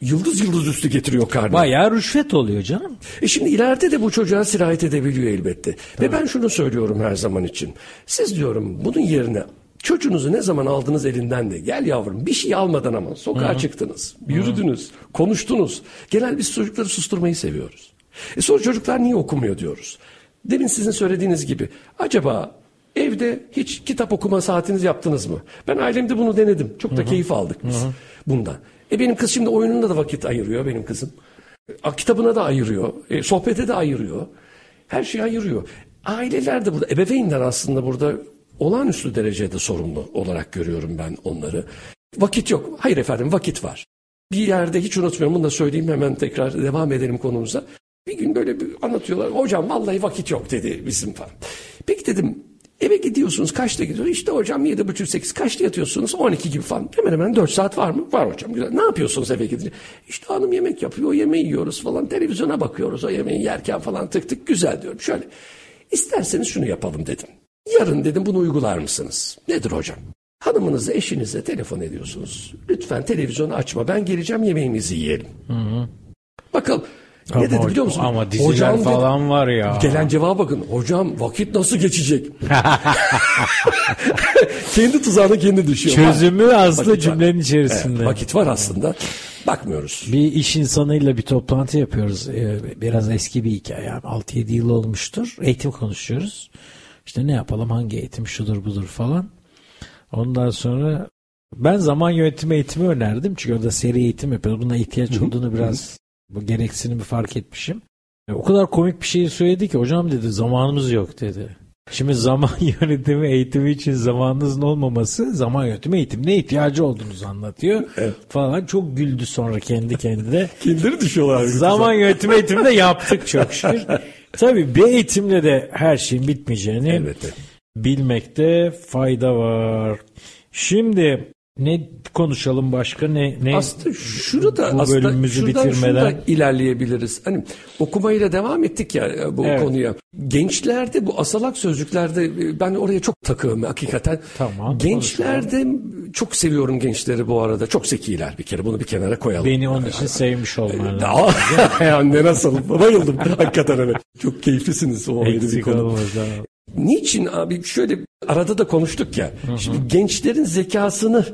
yıldız yıldız üstü getiriyor karnına. Bayağı rüşvet oluyor canım. E şimdi ileride de bu çocuğa sirayet edebiliyor elbette. Ve ben şunu söylüyorum her zaman için. Siz diyorum bunun yerine çocuğunuzu ne zaman aldınız elinden de gel yavrum bir şey almadan ama sokağa çıktınız, yürüdünüz, konuştunuz. Genel biz çocukları susturmayı seviyoruz. E sonra çocuklar niye okumuyor diyoruz. Demin sizin söylediğiniz gibi acaba evde hiç kitap okuma saatiniz yaptınız mı? Ben ailemde bunu denedim. Çok da keyif aldık biz bundan. E benim kız şimdi oyununda da vakit ayırıyor benim kızım. A, Kitabına da ayırıyor, e, sohbete de ayırıyor. Her şeyi ayırıyor. Aileler de burada, ebeveynler aslında burada olağanüstü derecede sorumlu olarak görüyorum ben onları. Vakit yok. Hayır efendim vakit var. Bir yerde hiç unutmuyorum bunu da söyleyeyim hemen tekrar devam edelim konumuza. Bir gün böyle bir anlatıyorlar. Hocam vallahi vakit yok dedi bizim falan. Peki dedim eve gidiyorsunuz kaçta gidiyorsunuz? İşte hocam yedi buçuk sekiz kaçta yatıyorsunuz? 12 gibi falan. Hemen hemen 4 saat var mı? Var hocam. Güzel. Ne yapıyorsunuz eve gidince? İşte hanım yemek yapıyor. O yemeği yiyoruz falan. Televizyona bakıyoruz o yemeği yerken falan tık tık güzel diyorum. Şöyle isterseniz şunu yapalım dedim. Yarın dedim bunu uygular mısınız? Nedir hocam? Hanımınıza, eşinize telefon ediyorsunuz. Lütfen televizyonu açma. Ben geleceğim yemeğimizi yiyelim. Bakalım. Ne Ama dedi hoc- biliyor musun? ama diziler Hocam dedi- falan var ya. Gelen cevaba bakın. Hocam vakit nasıl geçecek? kendi tuzağına kendi düşüyor. Çözümü aslında Vakit var. cümlenin içerisinde. Evet, vakit var aslında. Bakmıyoruz. Bir iş insanıyla bir toplantı yapıyoruz. Ee, Biraz eski bir hikaye. Yani 6-7 yıl olmuştur. Eğitim konuşuyoruz. İşte ne yapalım hangi eğitim şudur budur falan. Ondan sonra ben zaman yönetimi eğitimi önerdim. Çünkü orada seri eğitim yapıyoruz. Buna ihtiyaç olduğunu biraz bu gereksinimi fark etmişim. E, o kadar komik bir şey söyledi ki hocam dedi zamanımız yok dedi. Şimdi zaman yönetimi eğitimi için zamanınızın olmaması zaman yönetimi eğitimine ihtiyacı olduğunuzu anlatıyor falan. Çok güldü sonra kendi kendine. Kendileri düşüyorlar. Zaman yönetimi eğitimi de yaptık çok şükür. Tabii bir eğitimle de her şeyin bitmeyeceğini Elbette. bilmekte fayda var. Şimdi ne konuşalım başka ne ne Aslında şunu da bu aslında bölümümüzü bitirmeden ilerleyebiliriz. Hani okumayla devam ettik ya e, bu Evet. konuya. Gençlerde bu asalak sözcüklerde e, ben oraya çok takığım hakikaten. Tamam, Gençlerde çok seviyorum gençleri bu arada. Çok zekiler bir kere bunu bir kenara koyalım. beni onun için sevmiş olman lazım. Anne nasıl? Bayıldım. Hakikaten evet. Çok keyiflisiniz o ayrı bir Eksik konu. olmaz. Niçin abi şöyle arada da konuştuk ya. Şimdi gençlerin zekasını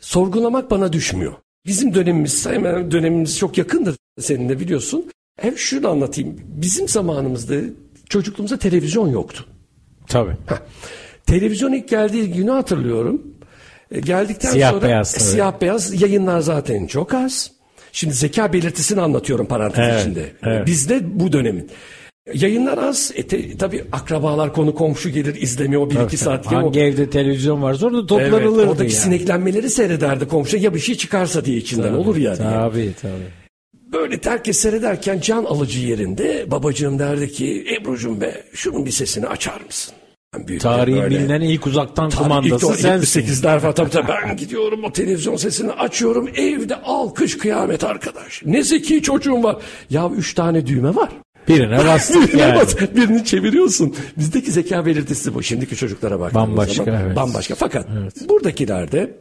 sorgulamak bana düşmüyor. Bizim dönemimiz hemen dönemimiz çok yakındır seninle biliyorsun. Hem şunu anlatayım. Bizim zamanımızda çocukluğumuzda televizyon yoktu. Tabii. Heh. Televizyon ilk geldiği günü hatırlıyorum. E, Geldikten Siyah sonra beyaz tabii. siyah beyaz yayınlar zaten çok az. Şimdi zeka belirtisini anlatıyorum parantez Evet, içinde. evet. Bizde bu dönemin. Yayınlar az. E, te- tabii akrabalar konu komşu gelir izlemiyor o bir iki saat. ya o- Hangi evde televizyon varsa orada Evet, toplanılırdı oradaki yani. sineklenmeleri seyrederdi komşu ya bir şey çıkarsa diye içinden olur ya diye. Tabii tabii. Böyle herkes seyrederken can alıcı yerinde babacığım derdi ki Ebru'cum be şunun bir sesini açar mısın? Tarihin böyle- bilinen ilk uzaktan Tabii kumandası ilk sensin. 78'ler falan tabii tabii ben gidiyorum o televizyon sesini açıyorum evde alkış kıyamet arkadaş. Ne zeki çocuğum var. Ya üç tane düğme var. Birine bastık Birine yani. bas, birini çeviriyorsun. Bizdeki zeka belirtisi bu. Şimdiki çocuklara baktığımız Bambaşka, zaman evet. bambaşka. Fakat buradakilerde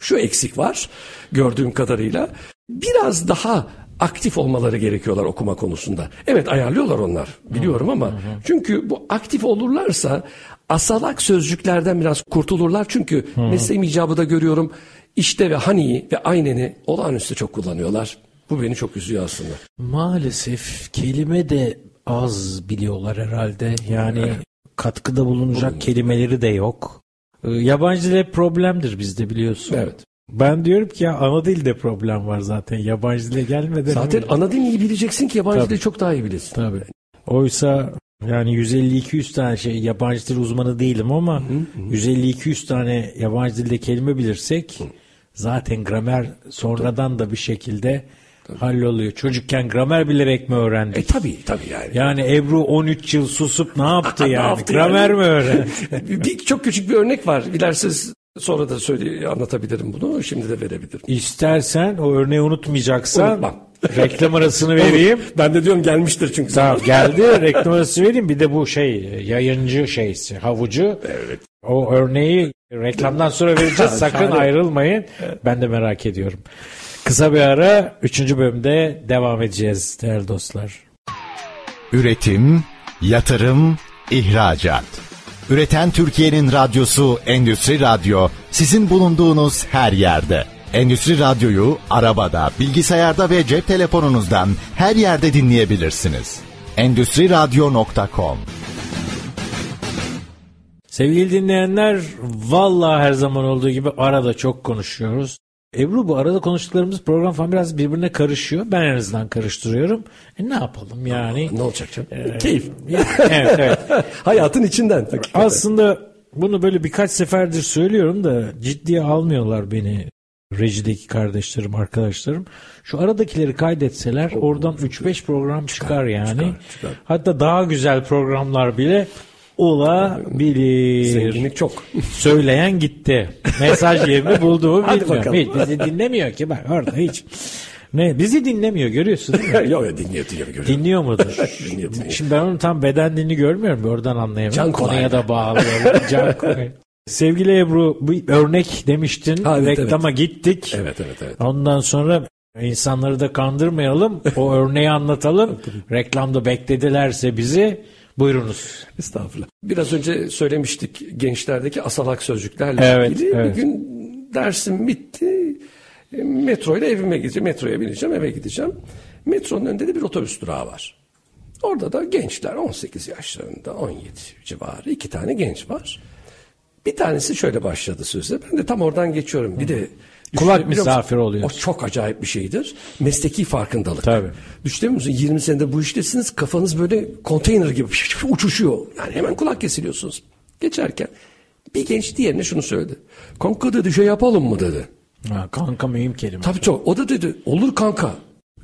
şu eksik var gördüğüm kadarıyla. Biraz daha aktif olmaları gerekiyorlar okuma konusunda. Evet ayarlıyorlar onlar biliyorum ama çünkü bu aktif olurlarsa asalak sözcüklerden biraz kurtulurlar. Çünkü mesleğim icabı da görüyorum işte ve haniyi ve ayneni olağanüstü çok kullanıyorlar. Bu beni çok üzüyor aslında. Maalesef kelime de az biliyorlar herhalde. Yani katkıda bulunacak kelimeleri de yok. Ee, Yabancı dil problemdir bizde biliyorsun. Evet. Ben diyorum ki ya ana dilde problem var zaten. Yabancı dile gelmeden. Zaten ana dilini iyi bileceksin ki yabancı dili çok daha iyi bilirsin. Tabii. Oysa yani 150-200 tane şey yabancı dil uzmanı değilim ama 150-200 tane yabancı dilde kelime bilirsek zaten gramer sonradan da bir şekilde halloluyor. Çocukken gramer bilerek mi öğrendik? E tabii tabii yani. Yani Ebru 13 yıl susup ne yaptı Ne yani? yaptı gramer yani? mi öğrendi? bir, çok küçük bir örnek var. Dilerseniz sonra da söyle anlatabilirim bunu. Şimdi de verebilirim. İstersen o örneği unutmayacaksan Unutmam. reklam arasını vereyim. Ben de diyorum gelmiştir çünkü. Tamam geldi reklam arası vereyim. Bir de bu şey yayıncı şeysi havucu. Evet. O örneği reklamdan sonra vereceğiz. Sakın ayrılmayın. Ben de merak ediyorum. Kısa bir ara 3. bölümde devam edeceğiz değerli dostlar. Üretim, yatırım, ihracat. Üreten Türkiye'nin radyosu Endüstri Radyo sizin bulunduğunuz her yerde. Endüstri Radyo'yu arabada, bilgisayarda ve cep telefonunuzdan her yerde dinleyebilirsiniz. Endüstri Radyo.com Sevgili dinleyenler vallahi her zaman olduğu gibi arada çok konuşuyoruz. Ebru bu arada konuştuklarımız program falan biraz birbirine karışıyor. Ben en azından karıştırıyorum. E ne yapalım yani? Ne olacak canım? Keyif. evet evet. Hayatın içinden. hakikaten. Aslında bunu böyle birkaç seferdir söylüyorum da ciddiye almıyorlar beni rejideki kardeşlerim, arkadaşlarım. Şu aradakileri kaydetseler oradan 3-5 program çıkar yani. çıkar, çıkar. Hatta daha güzel programlar bile olabilir. Zenginlik çok. Söyleyen gitti. Mesaj yerini buldu mu bilmiyorum. Hiç bizi dinlemiyor ki bak orada hiç. Ne bizi dinlemiyor görüyorsun değil mi? Yok yok dinliyor dinliyor. görüyorum. Dinliyor mudur? Dinliyor, dinliyor. Şimdi ben onun tam beden dilini görmüyorum. Oradan anlayamıyorum. Can Konuya da bağlıyorum. Can. Sevgili Ebru bir örnek demiştin. Ha, evet, Reklama gittik. Evet evet evet. Ondan sonra insanları da kandırmayalım. O örneği anlatalım. Reklamda bekledilerse bizi buyurunuz. Estağfurullah. Biraz önce söylemiştik gençlerdeki asalak sözcüklerle Evet, ilgili. evet. Bir gün dersim bitti. E, Metro ile evime gideceğim. Metroya bineceğim eve gideceğim. Metronun önünde de bir otobüs durağı var. Orada da gençler 18 yaşlarında 17 civarı iki tane genç var. Bir tanesi şöyle başladı söze. Ben de tam oradan geçiyorum. Bir de Kulak misafiri oluyorsun. O çok acayip bir şeydir. Mesleki farkındalık. Tabii. Düşünebiliyor musun? 20 senede bu iştesiniz. Kafanız böyle konteyner gibi uçuşuyor. Yani hemen kulak kesiliyorsunuz. Geçerken bir genç diğerine şunu söyledi. Kanka dedi şey yapalım mı dedi. Ha, kanka mühim kelime. Tabii çok. O da dedi olur kanka.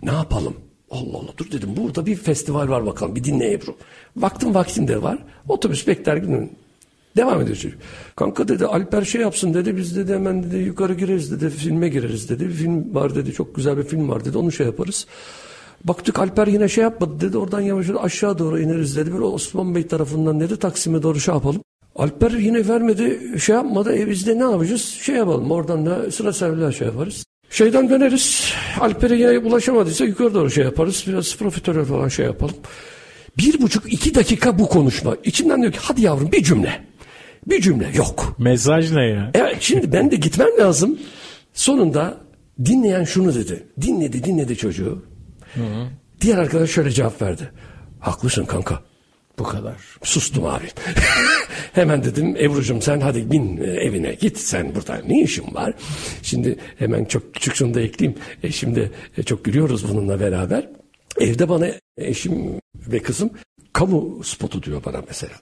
Ne yapalım? Allah Allah dur dedim burada bir festival var bakalım bir dinle Ebru. Baktım vaktim de var. Otobüs bekler. Devam ediyor çocuk. Kanka dedi Alper şey yapsın dedi biz dedi hemen dedi yukarı gireriz dedi filme gireriz dedi. Bir film var dedi çok güzel bir film var dedi onu şey yaparız. Baktık Alper yine şey yapmadı dedi oradan yavaş yavaş aşağı doğru ineriz dedi. Böyle Osman Bey tarafından dedi Taksim'e doğru şey yapalım. Alper yine vermedi şey yapmadı e biz de ne yapacağız şey yapalım oradan da sıra serviler şey yaparız. Şeyden döneriz. Alper'e yine ulaşamadıysa yukarı doğru şey yaparız. Biraz profiterol falan şey yapalım. Bir buçuk iki dakika bu konuşma. İçimden diyor ki hadi yavrum bir cümle. Bir cümle yok. Mesaj ne ya? Evet şimdi ben de gitmem lazım. Sonunda dinleyen şunu dedi. Dinledi dinledi çocuğu. Diğer arkadaş şöyle cevap verdi. Haklısın kanka. Bu kadar. Sustum abi. hemen dedim Ebru'cum sen hadi bin e, evine git sen burada ne işin var? Şimdi hemen çok küçük şunu da ekleyeyim. E, şimdi e, çok gülüyoruz bununla beraber. Evde bana eşim ve kızım kamu spotu diyor bana mesela.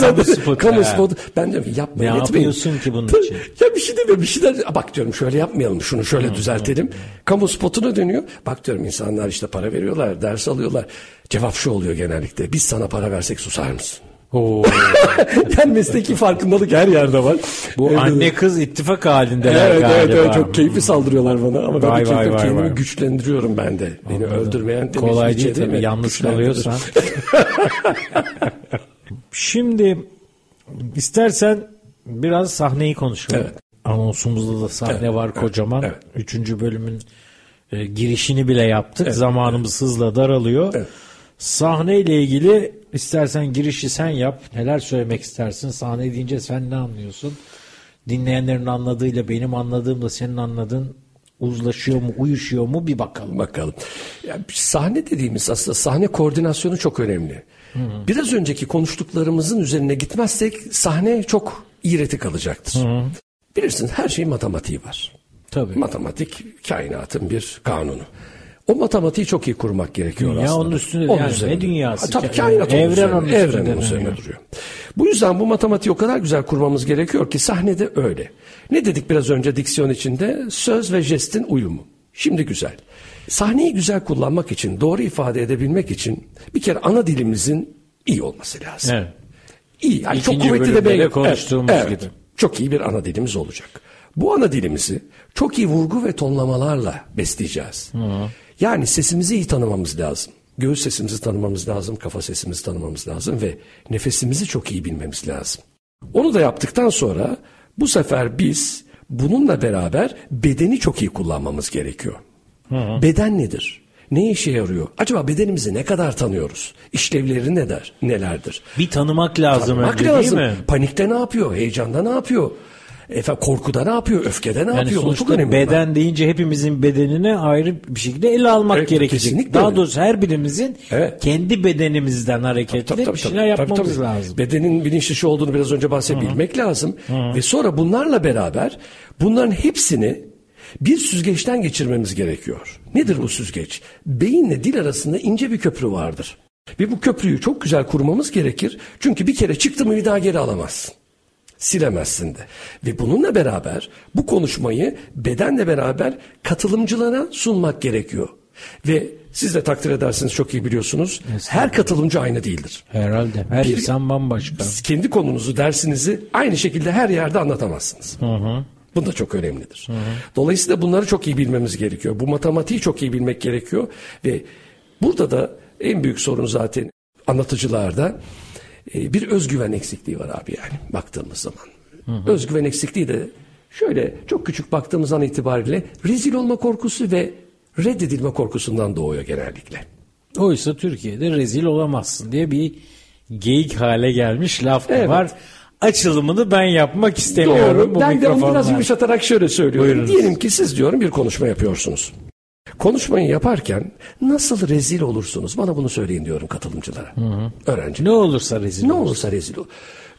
Kamu spotu, kamu he. spotu. Ben diyorum ki yapma Ne etmeyin. yapıyorsun ki bunun için? Ya bir şey demiyor bir şeyler bak diyorum şöyle yapmayalım şunu şöyle düzeltelim. Kamu spotuna dönüyor. Bak diyorum insanlar işte para veriyorlar ders alıyorlar. Cevap şu oluyor genellikle biz sana para versek susar mısın? Oo. yani mesleki farkındalık her yerde var. Bu Evet. anne kız ittifak halindeler Evet, galiba. evet, evet, çok keyifli saldırıyorlar bana ama ben Vay, de vay, keyifli vay, kendimi vay. güçlendiriyorum ben de. Beni öldürmeyen de Kolay bir değil tabii yalnız güçlendirir. kalıyorsan. Şimdi istersen biraz sahneyi konuşalım. Evet. Anonsumuzda da sahne Evet, var evet, kocaman. evet. Üçüncü bölümün e, girişini bile yaptık. Zamanımız hızla daralıyor. Evet. Sahneyle ilgili istersen girişi sen yap. Neler söylemek istersin? Sahne deyince sen ne anlıyorsun? Dinleyenlerin anladığıyla benim anladığımla senin anladığın uzlaşıyor mu, uyuşuyor mu bir bakalım. Bakalım. Ya, sahne dediğimiz aslında sahne koordinasyonu çok önemli. Biraz önceki konuştuklarımızın üzerine gitmezsek sahne çok iğreti kalacaktır. Bilirsiniz her şeyin matematiği var. Tabii. Matematik kainatın bir kanunu. O matematiği çok iyi kurmak gerekiyor Dünya aslında. onun üstünde onun yani üzerinde. ne dünyası? Ha, tabii kainat evren üzerinde, onun üstünde, evren onun üzerinde duruyor. Bu yüzden bu matematiği o kadar güzel kurmamız gerekiyor ki sahnede öyle. Ne dedik biraz önce diksiyon içinde? Söz ve jestin uyumu. Şimdi güzel. Sahneyi güzel kullanmak için, doğru ifade edebilmek için bir kere ana dilimizin iyi olması lazım. Evet. İyi. Yani çok kuvvetli de böyle konuştuğumuz evet, evet. gibi. Çok iyi bir ana dilimiz olacak. Bu ana dilimizi çok iyi vurgu ve tonlamalarla besleyeceğiz. Hı. Yani sesimizi iyi tanımamız lazım. Göğüs sesimizi tanımamız lazım, kafa sesimizi tanımamız lazım ve nefesimizi çok iyi bilmemiz lazım. Onu da yaptıktan sonra bu sefer biz bununla beraber bedeni çok iyi kullanmamız gerekiyor. Hı hı. Beden nedir? Ne işe yarıyor? Acaba bedenimizi ne kadar tanıyoruz? İşlevleri neler, nelerdir? Bir tanımak lazım tanımak önce lazım. değil mi? Panikte ne yapıyor? Heyecanda ne yapıyor? Efendim korkuda ne yapıyor? Öfkede ne yani yapıyor? Sonuçta çok önemli. Beden bunlar. deyince hepimizin bedenine ayrı bir şekilde ele almak evet, gerekecek. Daha öyle. doğrusu her birimizin evet. kendi bedenimizden hareketle tabii, tabii, bir şeyler tabii, yapmamız tabii, tabii. lazım. Bedenin bilinç dışı olduğunu biraz önce Hı-hı. lazım. Hı-hı. Ve sonra bunlarla beraber bunların hepsini bir süzgeçten geçirmemiz gerekiyor. Nedir bu süzgeç? Beyinle dil arasında ince bir köprü vardır. Ve bu köprüyü çok güzel kurmamız gerekir. Çünkü bir kere çıktı mı bir daha geri alamazsın silemezsin de. Ve bununla beraber bu konuşmayı bedenle beraber katılımcılara sunmak gerekiyor. Ve siz de takdir edersiniz çok iyi biliyorsunuz. Her katılımcı aynı değildir. Herhalde. Her bir, insan bambaşka. Kendi konunuzu, dersinizi aynı şekilde her yerde anlatamazsınız. Hı hı. Bu da çok önemlidir. Hı hı. Dolayısıyla bunları çok iyi bilmemiz gerekiyor. Bu matematiği çok iyi bilmek gerekiyor ve burada da en büyük sorun zaten anlatıcılarda e, bir özgüven eksikliği var abi yani baktığımız zaman. Hı hı. Özgüven eksikliği de şöyle çok küçük baktığımız an itibariyle rezil olma korkusu ve reddedilme korkusundan doğuyor genellikle. Oysa Türkiye'de rezil olamazsın diye bir geyik hale gelmiş laf evet. var. Açılımını ben yapmak istemiyorum Doğru. bu Ben de onu biraz yumuşatarak şöyle söylüyorum. Buyurunuz. Diyelim ki siz diyorum bir konuşma yapıyorsunuz. Konuşmayı yaparken nasıl rezil olursunuz? Bana bunu söyleyin diyorum katılımcılara. Hı hı. Öğrenci. Ne olursa rezil Ne olursa rezil olur.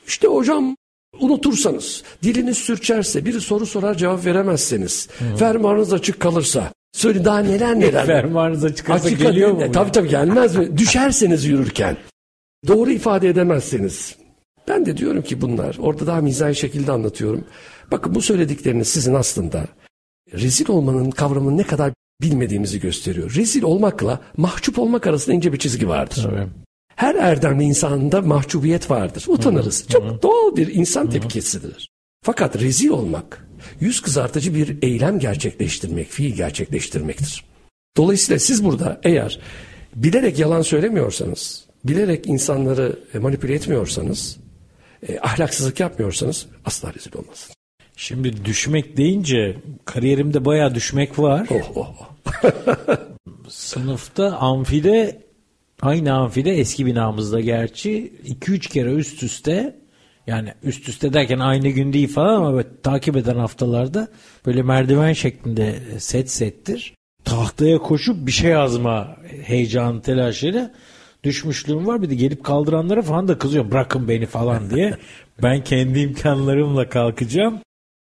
İşte hocam unutursanız, diliniz sürçerse, biri soru sorar cevap veremezseniz, hı hı. fermuarınız açık kalırsa, söyle daha neler neler. fermuarınız açık kalırsa açık geliyor mu? Tabii tabii gelmez mi? Düşerseniz yürürken. Doğru ifade edemezseniz. Ben de diyorum ki bunlar, orada daha mizahi şekilde anlatıyorum. Bakın bu söyledikleriniz sizin aslında rezil olmanın kavramını ne kadar bilmediğimizi gösteriyor. Rezil olmakla mahcup olmak arasında ince bir çizgi vardır. Tabii. Her erdemli insanda mahcubiyet vardır. Utanırız. Çok doğal bir insan tepkisidir. Fakat rezil olmak yüz kızartıcı bir eylem gerçekleştirmek, fiil gerçekleştirmektir. Dolayısıyla siz burada eğer bilerek yalan söylemiyorsanız, bilerek insanları manipüle etmiyorsanız, e, ahlaksızlık yapmıyorsanız asla rezil olmazsınız. Şimdi düşmek deyince kariyerimde bayağı düşmek var. Oh, oh, oh. Sınıfta amfide aynı amfide eski binamızda gerçi 2-3 kere üst üste yani üst üste derken aynı gün değil falan ama böyle takip eden haftalarda böyle merdiven şeklinde set settir. Tahtaya koşup bir şey yazma heyecan telaşıyla düşmüşlüğüm var. Bir de gelip kaldıranlara falan da kızıyorum. Bırakın beni falan diye. ben kendi imkanlarımla kalkacağım.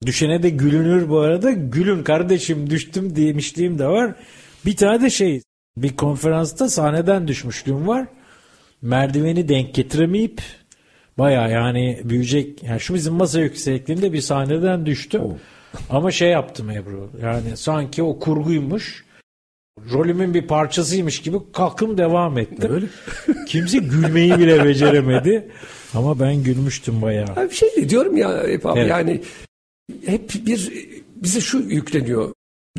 Düşene de gülünür bu arada. Gülün kardeşim düştüm demişliğim de var. Bir tane de şey bir konferansta sahneden düşmüşlüğüm var. Merdiveni denk getiremeyip baya yani büyüyecek. Yani şu bizim masa yüksekliğinde bir sahneden düştüm. Oh. Ama şey yaptım Ebru. Yani sanki o kurguymuş. Rolümün bir parçasıymış gibi kalkım devam ettim. Öyle. Kimse gülmeyi bile beceremedi. Ama ben gülmüştüm bayağı. bir şey de diyorum ya hep abi evet. yani hep bir bize şu yükleniyor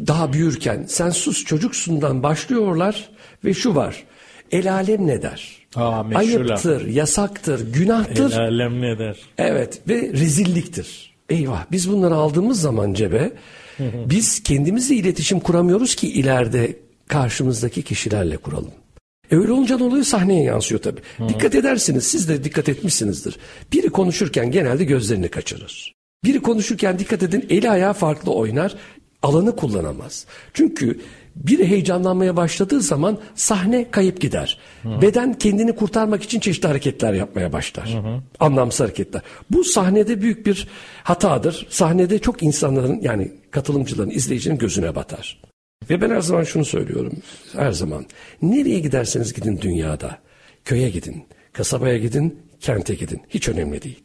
daha büyürken sen sus çocuksundan başlıyorlar ve şu var. El alem ne der? Aa, Ayıptır, yasaktır, günahtır. El alem ne der? Evet ve rezilliktir. Eyvah biz bunları aldığımız zaman cebe biz kendimizle iletişim kuramıyoruz ki ileride karşımızdaki kişilerle kuralım. E öyle olunca ne oluyor? Sahneye yansıyor tabii. Hı. Dikkat edersiniz, siz de dikkat etmişsinizdir. Biri konuşurken genelde gözlerini kaçırır. Biri konuşurken dikkat edin eli ayağı farklı oynar. Alanı kullanamaz. Çünkü biri heyecanlanmaya başladığı zaman sahne kayıp gider. Hı. Beden kendini kurtarmak için çeşitli hareketler yapmaya başlar. Hı hı. Anlamsız hareketler. Bu sahnede büyük bir hatadır. Sahnede çok insanların yani katılımcıların, izleyicinin gözüne batar. Ve ben her zaman şunu söylüyorum. Her zaman. Nereye giderseniz gidin dünyada. Köye gidin, kasabaya gidin, kente gidin. Hiç önemli değil.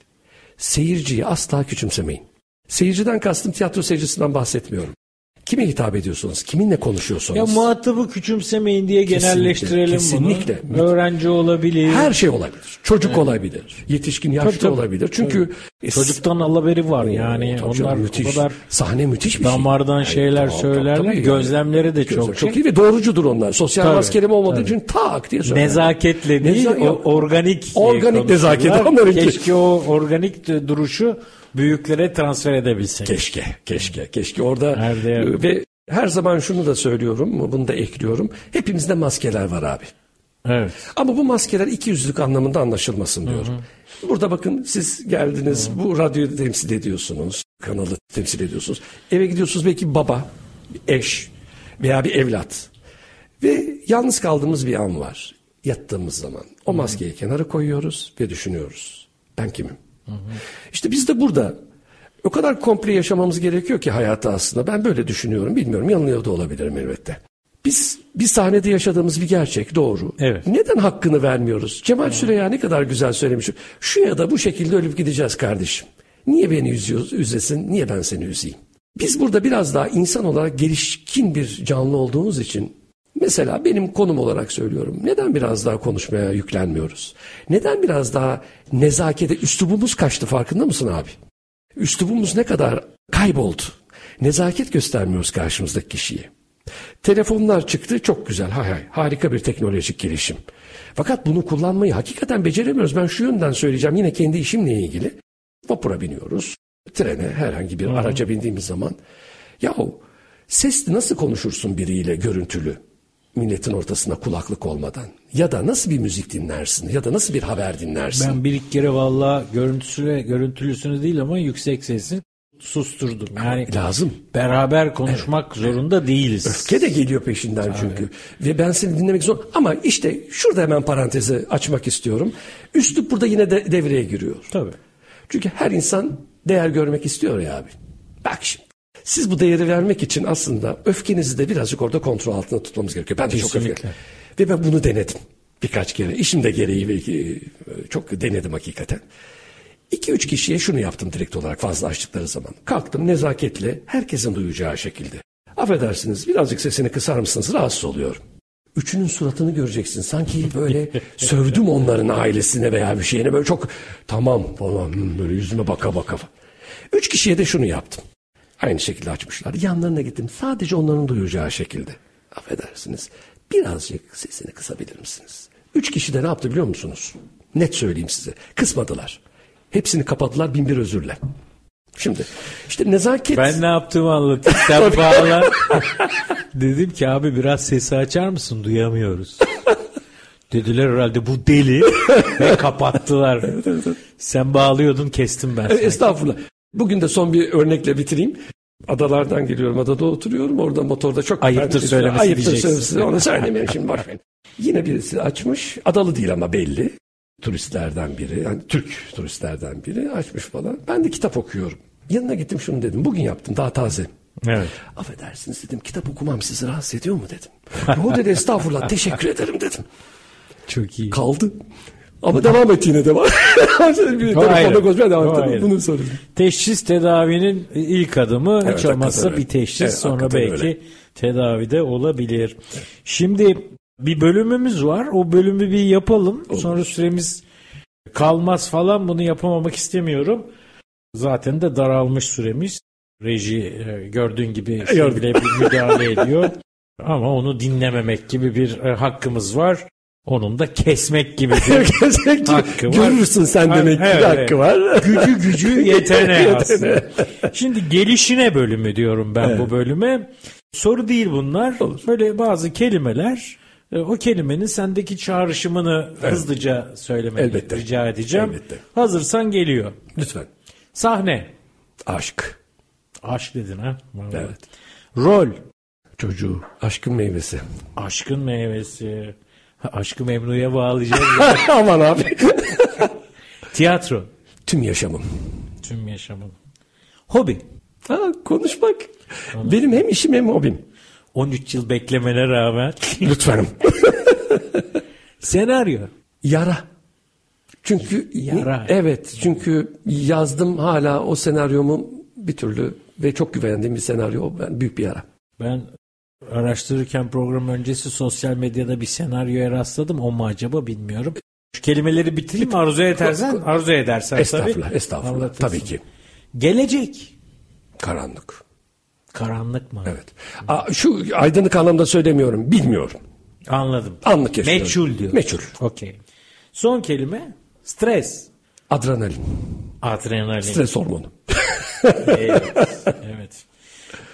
Seyirciyi asla küçümsemeyin. Seyirciden kastım tiyatro seyircisinden bahsetmiyorum. Kime hitap ediyorsunuz? Kiminle konuşuyorsunuz? Ya muhatabı küçümsemeyin diye kesinlikle, genelleştirelim kesinlikle. bunu. Öğrenci olabilir. Her şey olabilir. Çocuk evet. olabilir. Yetişkin yaşlı tabii, tabii. olabilir. Çünkü tabii. Çocuktan haberi var yani. Tabii onlar müthiş. o kadar sahne müthiş bir şey. Damardan şey. şeyler yani, söylerler. Tabii, tabii Gözlemleri de çok çok iyi ve doğrucudur onlar. Sosyal tabii, maskeleme olmadığı tabii. için tak diye söylerler. Nezaketle değil, Neza- o, organik organik nezaket Keşke o organik duruşu büyüklere transfer edebilsek. Keşke, keşke, keşke orada her ve her zaman şunu da söylüyorum, bunu da ekliyorum. Hepimizde maskeler var abi. Evet. Ama bu maskeler iki yüzlülük anlamında anlaşılmasın diyorum. Hı hı. Burada bakın siz geldiniz, hı hı. bu radyoyu temsil ediyorsunuz, kanalı temsil ediyorsunuz. Eve gidiyorsunuz belki baba, eş veya bir evlat. Ve yalnız kaldığımız bir an var. Yattığımız zaman. O maskeyi hı hı. kenara koyuyoruz ve düşünüyoruz. Ben kimim? Hı hı. İşte biz de burada o kadar komple yaşamamız gerekiyor ki hayatı aslında. Ben böyle düşünüyorum. Bilmiyorum yanılıyor da olabilirim elbette. Biz bir sahnede yaşadığımız bir gerçek doğru. Evet. Neden hakkını vermiyoruz? Cemal hmm. Süreya ne kadar güzel söylemiş. Şu ya da bu şekilde ölüp gideceğiz kardeşim. Niye beni üzüyor, üzesin, niye ben seni üzeyim? Biz burada biraz daha insan olarak gelişkin bir canlı olduğumuz için mesela benim konum olarak söylüyorum. Neden biraz daha konuşmaya yüklenmiyoruz? Neden biraz daha nezakete üslubumuz kaçtı farkında mısın abi? Üslubumuz ne kadar kayboldu. Nezaket göstermiyoruz karşımızdaki kişiye. Telefonlar çıktı çok güzel hay hay harika bir teknolojik gelişim. Fakat bunu kullanmayı hakikaten beceremiyoruz. Ben şu yönden söyleyeceğim yine kendi işimle ilgili. Vapura biniyoruz, trene herhangi bir araca bindiğimiz zaman. Yahu sesli nasıl konuşursun biriyle görüntülü? milletin ortasında kulaklık olmadan ya da nasıl bir müzik dinlersin ya da nasıl bir haber dinlersin? Ben bir iki kere valla görüntüsüne görüntülüsünü değil ama yüksek sesi susturdum. Yani ama lazım. Beraber konuşmak evet. zorunda değiliz. Öfke de geliyor peşinden Tabii. çünkü. Ve ben seni dinlemek zor. Ama işte şurada hemen parantezi açmak istiyorum. Üslup burada yine de devreye giriyor. Tabii. Çünkü her insan değer görmek istiyor ya abi. Bak şimdi. Siz bu değeri vermek için aslında öfkenizi de birazcık orada kontrol altında tutmamız gerekiyor. Ben de Kesinlikle. çok öfkeliyim. Ve ben bunu denedim birkaç kere. İşim de gereği ve e, çok denedim hakikaten. İki üç kişiye şunu yaptım direkt olarak fazla açtıkları zaman. Kalktım nezaketle herkesin duyacağı şekilde. Affedersiniz birazcık sesini kısar mısınız rahatsız oluyorum. Üçünün suratını göreceksin. Sanki böyle sövdüm onların ailesine veya bir şeyine böyle çok tamam falan böyle yüzüme baka baka. Üç kişiye de şunu yaptım. Aynı şekilde açmışlar. Yanlarına gittim. Sadece onların duyacağı şekilde. Affedersiniz. Birazcık sesini kısabilir misiniz? Üç kişi de ne yaptı biliyor musunuz? Net söyleyeyim size. Kısmadılar. Hepsini kapadılar bin bir özürle. Şimdi işte nezaket... Ben ne yaptığımı anlatayım. Sen bağla. Dedim ki abi biraz sesi açar mısın? Duyamıyoruz. Dediler herhalde bu deli ve kapattılar. Sen bağlıyordun kestim ben. Estağfurullah. Bugün de son bir örnekle bitireyim. Adalardan geliyorum. Adada oturuyorum. Orada motorda çok... Ayıptır söylemesi Ayıptır söylemesi. Onu söylemeyeyim şimdi boş Yine birisi açmış. Adalı değil ama belli. Turistlerden biri. Yani Türk turistlerden biri açmış falan. Ben de kitap okuyorum. Yanına gittim şunu dedim. Bugün yaptım daha taze. Evet. Affedersiniz dedim. Kitap okumam sizi rahatsız ediyor mu dedim. o dedi estağfurullah teşekkür ederim dedim. Çok iyi. Kaldı. Ama devam et yine devam. bir telefonda konuşmaya devam et. Bunu sorayım. Teşhis tedavinin ilk adımı evet, hiç olmazsa bir teşhis evet, sonra belki öyle. tedavide olabilir. Şimdi bir bölümümüz var. O bölümü bir yapalım. Olur. Sonra süremiz kalmaz falan bunu yapamamak istemiyorum. Zaten de daralmış süremiz. Reji e, gördüğün gibi sevgili bir müdahale ediyor. Ama onu dinlememek gibi bir e, hakkımız var. Onun da kesmek gibi bir hakkı var. Görürsün sen demek ki evet, hakkı var. Gücü gücü yeteneği aslında. Şimdi gelişine bölümü diyorum ben evet. bu bölüme. Soru değil bunlar. Olur. Böyle bazı kelimeler e, o kelimenin sendeki çağrışımını evet. hızlıca söylemeni Elbette. rica edeceğim. Elbette. Hazırsan geliyor. Lütfen. Sahne. Aşk. Aşk dedin ha. Evet. Rol. Çocuğu. Aşkın meyvesi. Aşkın meyvesi. Aşkı Memnu'ya bağlayacağız. Aman abi. Tiyatro. Tüm yaşamım. Tüm yaşamın. Hobi. Ha, konuşmak. Benim hem işim hem hobim. 13 yıl beklemene rağmen. Lütfen. Senaryo. Yara. Çünkü Yara. evet çünkü yazdım hala o senaryomu bir türlü ve çok güvendiğim bir senaryo ben büyük bir yara. Ben araştırırken program öncesi sosyal medyada bir senaryoya rastladım. O mu acaba bilmiyorum. Şu kelimeleri bitireyim arzu edersen arzu edersen Estağfurullah, tabii. estağfurullah. Tabii ki. Gelecek. Karanlık. Karanlık mı? Evet. Aa, şu aydınlık anlamda söylemiyorum. Bilmiyorum. Anladım. Anlık yaşıyorum. Meçhul diyor. Meçhul. Okey. Son kelime stres. Adrenalin. Adrenalin. Stres hormonu. Evet. evet.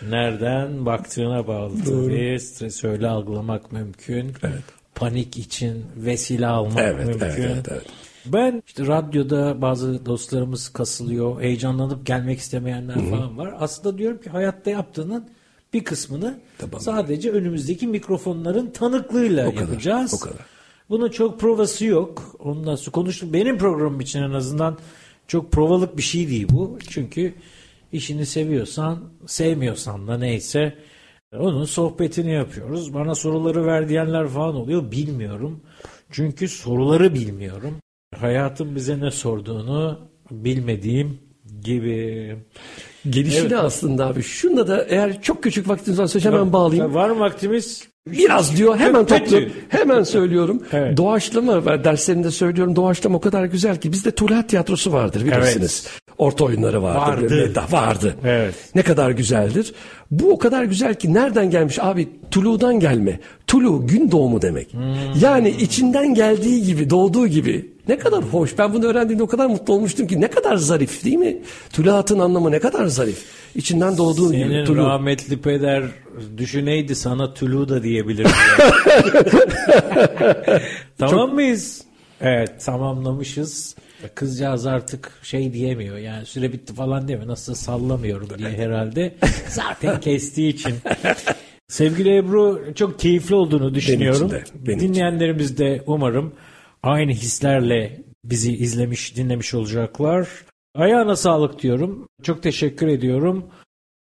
Nereden baktığına bağlı tabii. Stres öyle algılamak mümkün. Evet. Panik için vesile almak Evet, mümkün. evet, evet, evet. Ben işte radyoda bazı dostlarımız kasılıyor, heyecanlanıp gelmek istemeyenler falan var. Aslında diyorum ki hayatta yaptığının bir kısmını Tamam. sadece önümüzdeki mikrofonların tanıklığıyla O kadar, yapacağız. o kadar. Bunun çok provası yok. Ondan sonra konuştum. Benim programım için en azından çok provalık bir şey değil bu. Çünkü işini seviyorsan, sevmiyorsan da neyse onun sohbetini yapıyoruz. Bana soruları ver diyenler falan oluyor. Bilmiyorum. Çünkü soruları bilmiyorum. Hayatın bize ne sorduğunu bilmediğim gibi. Gelişini Evet. aslında abi. Şunda da eğer çok küçük vaktiniz varsa hemen bağlayayım. Var mı vaktimiz? Biraz diyor hemen topluyorum. Hemen söylüyorum. Evet. Doğaçlama derslerinde söylüyorum. Doğaçlama o kadar güzel ki bizde Tuluat Tiyatrosu vardır bilirsiniz. Orta oyunları vardır. Vardı. Meda- vardı. Evet. Ne kadar güzeldir. Bu o kadar güzel ki nereden gelmiş abi? Tulu'dan gelme. Tulu gün doğumu demek. Hmm. Yani içinden geldiği gibi, doğduğu gibi. Ne kadar hoş. Ben bunu öğrendiğimde o kadar mutlu olmuştum ki ne kadar zarif değil mi? Tuluatın anlamı ne kadar zarif. İçinden doğduğu gibi. Senin rahmetli peder düşüneydi sana Tulu da diyebilirdi. tamam mıyız? Evet tamamlamışız. Kızcağız artık şey diyemiyor yani süre bitti falan demiyor. Nasıl sallamıyorum diye herhalde. Zaten kestiği için. Sevgili Ebru çok keyifli olduğunu düşünüyorum. de, benim için. Dinleyenlerimiz de umarım aynı hislerle bizi izlemiş, dinlemiş olacaklar. Ayağına sağlık diyorum. Çok teşekkür ediyorum.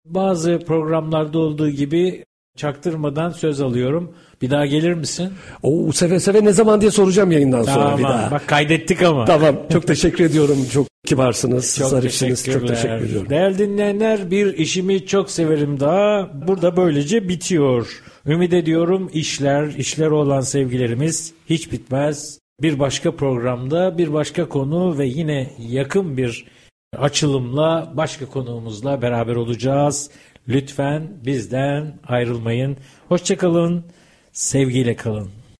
Bazı programlarda olduğu gibi çaktırmadan söz alıyorum. Bir daha gelir misin? Oo, seve seve ne zaman diye soracağım yayından sonra tamam. bir daha. Bak kaydettik ama. Tamam. Çok teşekkür ediyorum. Çok kibarsınız. Çok zarifsiniz. Çok teşekkür ediyorum. Değerli dinleyenler bir işimi çok severim daha. Burada böylece bitiyor. Ümit ediyorum işler, işler olan sevgilerimiz hiç bitmez. Bir başka programda bir başka konu ve yine yakın bir açılımla başka konuğumuzla beraber olacağız. Lütfen bizden ayrılmayın. Hoşçakalın, sevgiyle kalın.